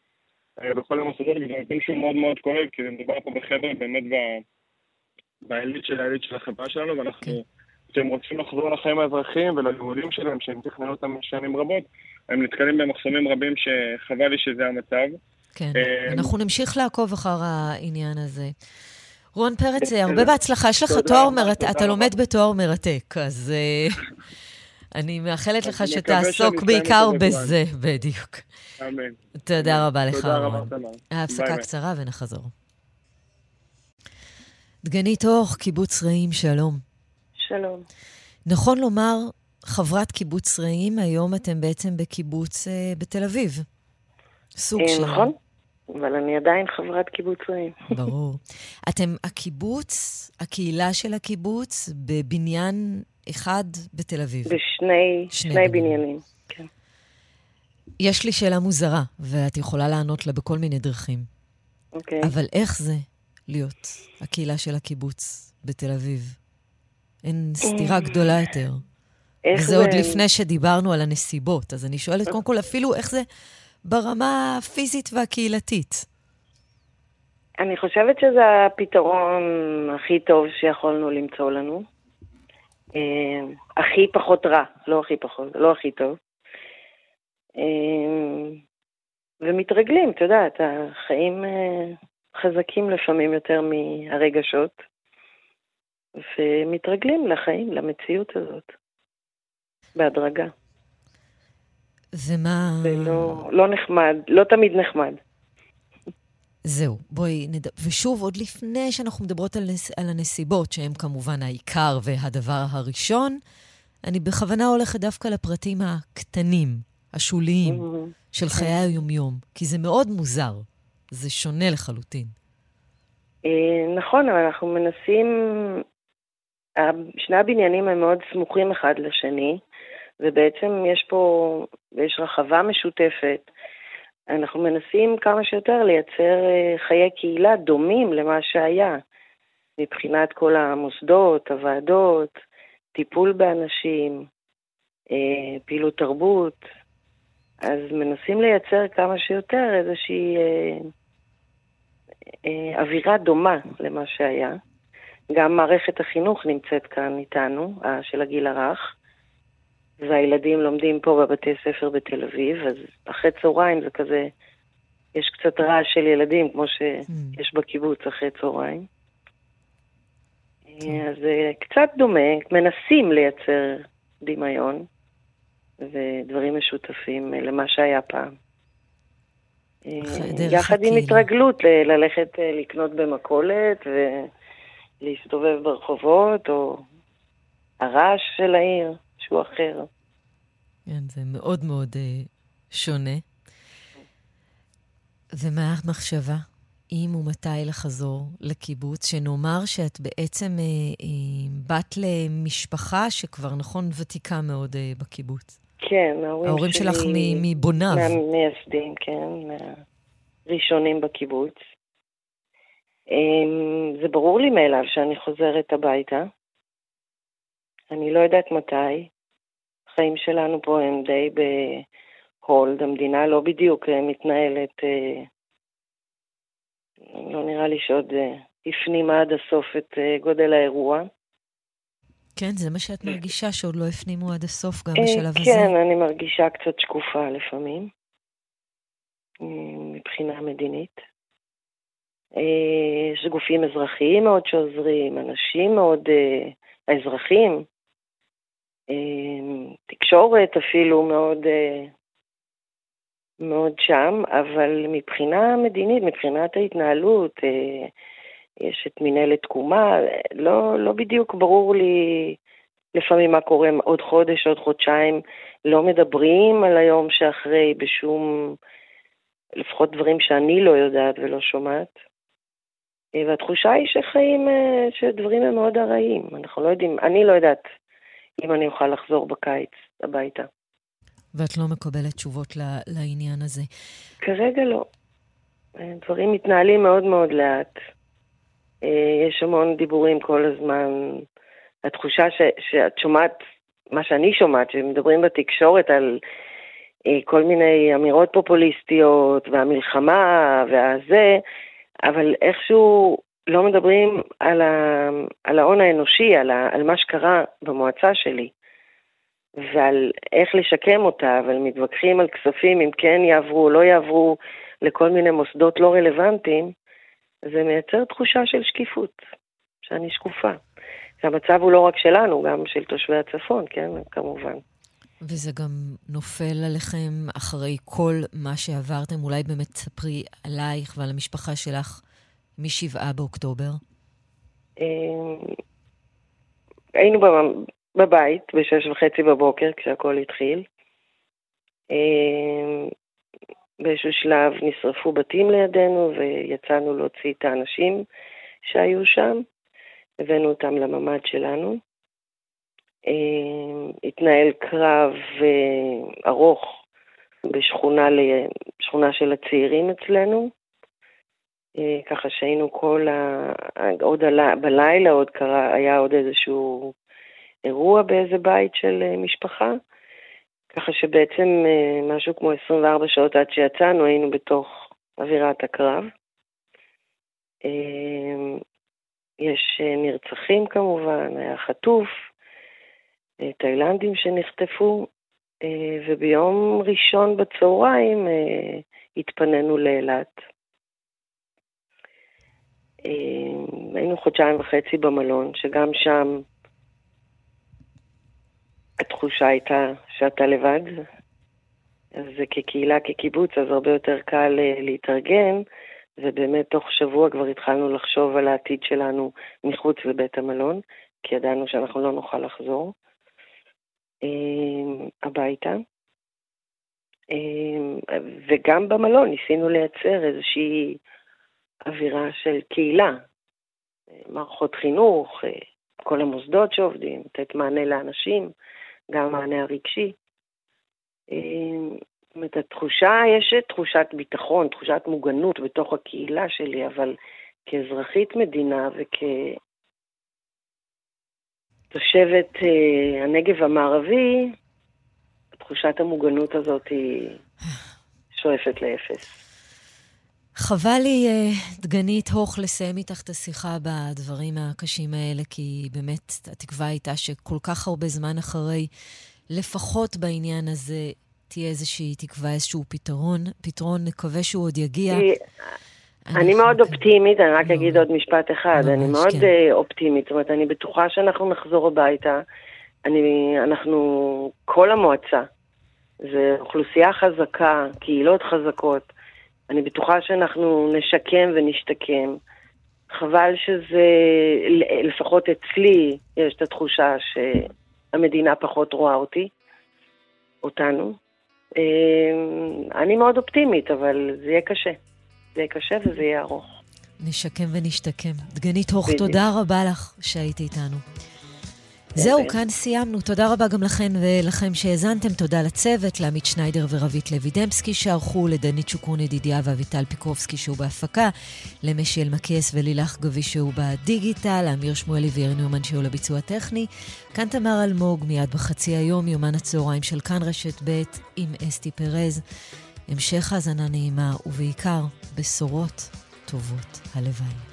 Speaker 19: בכל המוסדות, וזה נותן שהוא מאוד מאוד כואב, כי מדובר פה בחבר'ה באמת בעילית של העילית של החברה שלנו, ואנחנו... כן. כשהם רוצים לחזור לחיים האזרחיים וללימודים שלהם, שהם תכננו אותם שנים רבות, הם נתקלים במחסומים רבים שחבל לי שזה המצב.
Speaker 2: כן, אה, אנחנו נמשיך לעקוב אחר העניין הזה. רון פרץ, הרבה בהצלחה. יש לך תואר מרתק, אתה לומד בתואר מרתק, אז... אה, אני מאחלת לך שתעסוק בעיקר בזה, בדיוק.
Speaker 19: אמן.
Speaker 2: תודה רבה לך,
Speaker 19: תודה רבה,
Speaker 2: רון.
Speaker 19: תמר. ביי.
Speaker 2: קצרה ונחזור. דגנית אוך, קיבוץ רעים, שלום.
Speaker 20: שלום.
Speaker 2: נכון לומר, חברת קיבוץ רעים, היום אתם בעצם בקיבוץ אה, בתל אביב. סוג
Speaker 20: אה,
Speaker 2: של...
Speaker 20: נכון, אבל אני עדיין חברת קיבוץ רעים.
Speaker 2: ברור. אתם הקיבוץ, הקהילה של הקיבוץ, בבניין אחד בתל אביב.
Speaker 20: בשני
Speaker 2: שני
Speaker 20: שני
Speaker 2: בניינים.
Speaker 20: כן.
Speaker 2: יש לי שאלה מוזרה, ואת יכולה לענות לה בכל מיני דרכים.
Speaker 20: אוקיי.
Speaker 2: אבל איך זה להיות הקהילה של הקיבוץ בתל אביב? אין סתירה גדולה יותר.
Speaker 20: איך
Speaker 2: וזה
Speaker 20: זה-
Speaker 2: עוד לפני שדיברנו על הנסיבות. אז אני שואלת קודם כל אפילו איך זה ברמה הפיזית והקהילתית.
Speaker 20: אני חושבת שזה הפתרון הכי טוב שיכולנו למצוא לנו. אה, הכי פחות רע, לא הכי פחות, לא הכי טוב. אה, ומתרגלים, את יודעת, החיים אה, חזקים לפעמים יותר מהרגשות, ומתרגלים לחיים, למציאות הזאת, בהדרגה.
Speaker 2: ומה...
Speaker 20: זה לא, נחמד, לא תמיד נחמד.
Speaker 2: זהו, בואי נד... ושוב, עוד לפני שאנחנו מדברות על, נס... על הנסיבות, שהן כמובן העיקר והדבר הראשון, אני בכוונה הולכת דווקא לפרטים הקטנים, השוליים, של חיי היומיום, כי זה מאוד מוזר. זה שונה לחלוטין.
Speaker 20: אה, נכון, אבל אנחנו מנסים, שני הבניינים הם מאוד סמוכים אחד לשני, ובעצם יש פה, יש רחבה משותפת. אנחנו מנסים כמה שיותר לייצר אה, חיי קהילה דומים למה שהיה, מבחינת כל המוסדות, הוועדות, טיפול באנשים, אה, פעילות תרבות. אז מנסים לייצר כמה שיותר איזושהי אווירה דומה למה שהיה. גם מערכת החינוך נמצאת כאן איתנו, ה- של הגיל הרך, והילדים לומדים פה בבתי ספר בתל אביב, אז אחרי צהריים זה כזה, יש קצת רעש של ילדים, כמו שיש בקיבוץ אחרי צהריים. אה, אז זה קצת דומה, מנסים לייצר דמיון ודברים משותפים אה, למה שהיה פעם. אה, יחד עם. התרגלות ללכת אה, לקנות במכולת ולהסתובב ברחובות, או הרעש של העיר, שהוא אחר.
Speaker 2: כן, זה מאוד מאוד אה, שונה. ומה המחשבה? אם ומתי לחזור לקיבוץ, שנאמר שאת בעצם אה, אה, בת למשפחה שכבר, נכון, ותיקה מאוד אה, בקיבוץ.
Speaker 20: כן, ההורים,
Speaker 2: ההורים
Speaker 20: שלי...
Speaker 2: שלך מ- מבוניו.
Speaker 20: מהמייסדים, כן, מהראשונים בקיבוץ. אמ, זה ברור לי מאליו שאני חוזרת הביתה. אני לא יודעת מתי. החיים שלנו פה הם די בהולד. המדינה לא בדיוק אה, מתנהלת, אה, לא נראה לי שעוד אה, הפנימה עד הסוף את גודל האירוע.
Speaker 2: כן, זה מה שאת מרגישה, שעוד לא הפנימו עד הסוף גם
Speaker 20: אה,
Speaker 2: בשלב הזה.
Speaker 20: כן, אני מרגישה קצת שקופה לפעמים, מבחינה מדינית. אה, יש גופים אזרחיים מאוד שעוזרים, אנשים מאוד, אה, האזרחים, תקשורת אפילו מאוד, מאוד שם, אבל מבחינה מדינית, מבחינת ההתנהלות, יש את מנהלת תקומה, לא, לא בדיוק ברור לי לפעמים מה קורה עוד חודש, עוד חודשיים, לא מדברים על היום שאחרי בשום, לפחות דברים שאני לא יודעת ולא שומעת. אה, והתחושה היא שחיים, אה, שדברים הם מאוד ארעיים. אנחנו לא יודעים, אני לא יודעת אם אני אוכל לחזור בקיץ הביתה.
Speaker 2: ואת לא מקבלת תשובות לעניין הזה.
Speaker 20: כרגע לא. אה, דברים מתנהלים מאוד מאוד לאט. אה, יש המון דיבורים כל הזמן. התחושה ש, שאת שומעת, מה שאני שומעת, שמדברים בתקשורת על אה, כל מיני אמירות פופוליסטיות, והמלחמה, והזה, אבל איכשהו לא מדברים על, ה, על ההון האנושי, על, ה, על מה שקרה במועצה שלי, ועל איך לשקם אותה, אבל מתווכחים על כספים, אם כן יעברו או לא יעברו לכל מיני מוסדות לא רלוונטיים, זה מייצר תחושה של שקיפות, שאני שקופה. המצב הוא לא רק שלנו, גם של תושבי הצפון, כן, כמובן.
Speaker 2: וזה גם נופל עליכם אחרי כל מה שעברתם. אולי באמת תספרי עלייך ועל המשפחה שלך משבעה באוקטובר.
Speaker 20: אמ, היינו בבית בשש וחצי בבוקר כשהכול התחיל. באיזשהו שלב נשרפו בתים לידינו ויצאנו להוציא את האנשים שהיו שם. הבאנו אותם לממ"ד שלנו. אמ, התנהל קרב אה, ארוך בשכונה בשכונה של הצעירים אצלנו. אה, ככה שהיינו כל ה... עוד עלה, בלילה עוד קרה, היה עוד איזשהו אירוע באיזה בית של אה, משפחה. ככה שבעצם משהו כמו 24 שעות עד שיצאנו היינו בתוך אווירת הקרב. יש נרצחים כמובן, היה חטוף, תאילנדים שנחטפו, אה, וביום ראשון בצהריים אה, התפנינו לאילת. אה, היינו חודשיים וחצי במלון, שגם שם התחושה הייתה שאתה לבד. אז כקהילה, כקיבוץ, אז הרבה יותר קל להתארגן, ובאמת תוך שבוע כבר התחלנו לחשוב על העתיד שלנו מחוץ לבית המלון, כי ידענו שאנחנו לא נוכל לחזור. אמ, הביתה. אמ, וגם במלון ניסינו לייצר איזושהי אווירה של קהילה, מערכות חינוך, כל המוסדות שעובדים, לתת מענה לאנשים, גם מענה הרגשי. אמ, זאת אומרת, התחושה, יש תחושת ביטחון, תחושת מוגנות בתוך הקהילה שלי, אבל כאזרחית מדינה וכ... תושבת אה, הנגב המערבי, תחושת המוגנות הזאת היא שואפת לאפס.
Speaker 2: חבל לי, אה, דגנית הוך, לסיים איתך את השיחה בדברים הקשים האלה, כי באמת התקווה הייתה שכל כך הרבה זמן אחרי, לפחות בעניין הזה, תהיה איזושהי תקווה, איזשהו פתרון. פתרון, נקווה שהוא עוד יגיע.
Speaker 20: אני מאוד אופטימית, אני רק אגיד עוד משפט אחד, אני מאוד כן. אה, אופטימית, זאת אומרת, אני בטוחה שאנחנו נחזור הביתה, אני, אנחנו, כל המועצה, זה אוכלוסייה חזקה, קהילות חזקות, אני בטוחה שאנחנו נשקם ונשתקם. חבל שזה, לפחות אצלי, יש את התחושה שהמדינה פחות רואה אותי, אותנו. אה, אני מאוד אופטימית, אבל זה יהיה קשה. זה יהיה קשה וזה יהיה ארוך.
Speaker 2: נשקם ונשתקם. דגנית הוך, תודה רבה לך שהיית איתנו. זהו, כאן סיימנו. תודה רבה גם לכן ולכם שהאזנתם. תודה לצוות, לעמית שניידר ורבית לוי דמסקי שערכו, לדנית שוקרון ידידיה ואביטל פיקרובסקי שהוא בהפקה, למשי אלמקייס ולילך גבי שהוא בדיגיטל, לאמיר שמואלי ויאיר ניומן שהוא לביצוע טכני. כאן תמר אלמוג, מיד בחצי היום, יומן הצהריים של כאן רשת ב' עם אסתי פרז. המשך האזנה נעימה, ובעיקר בשורות טובות. הלוואי.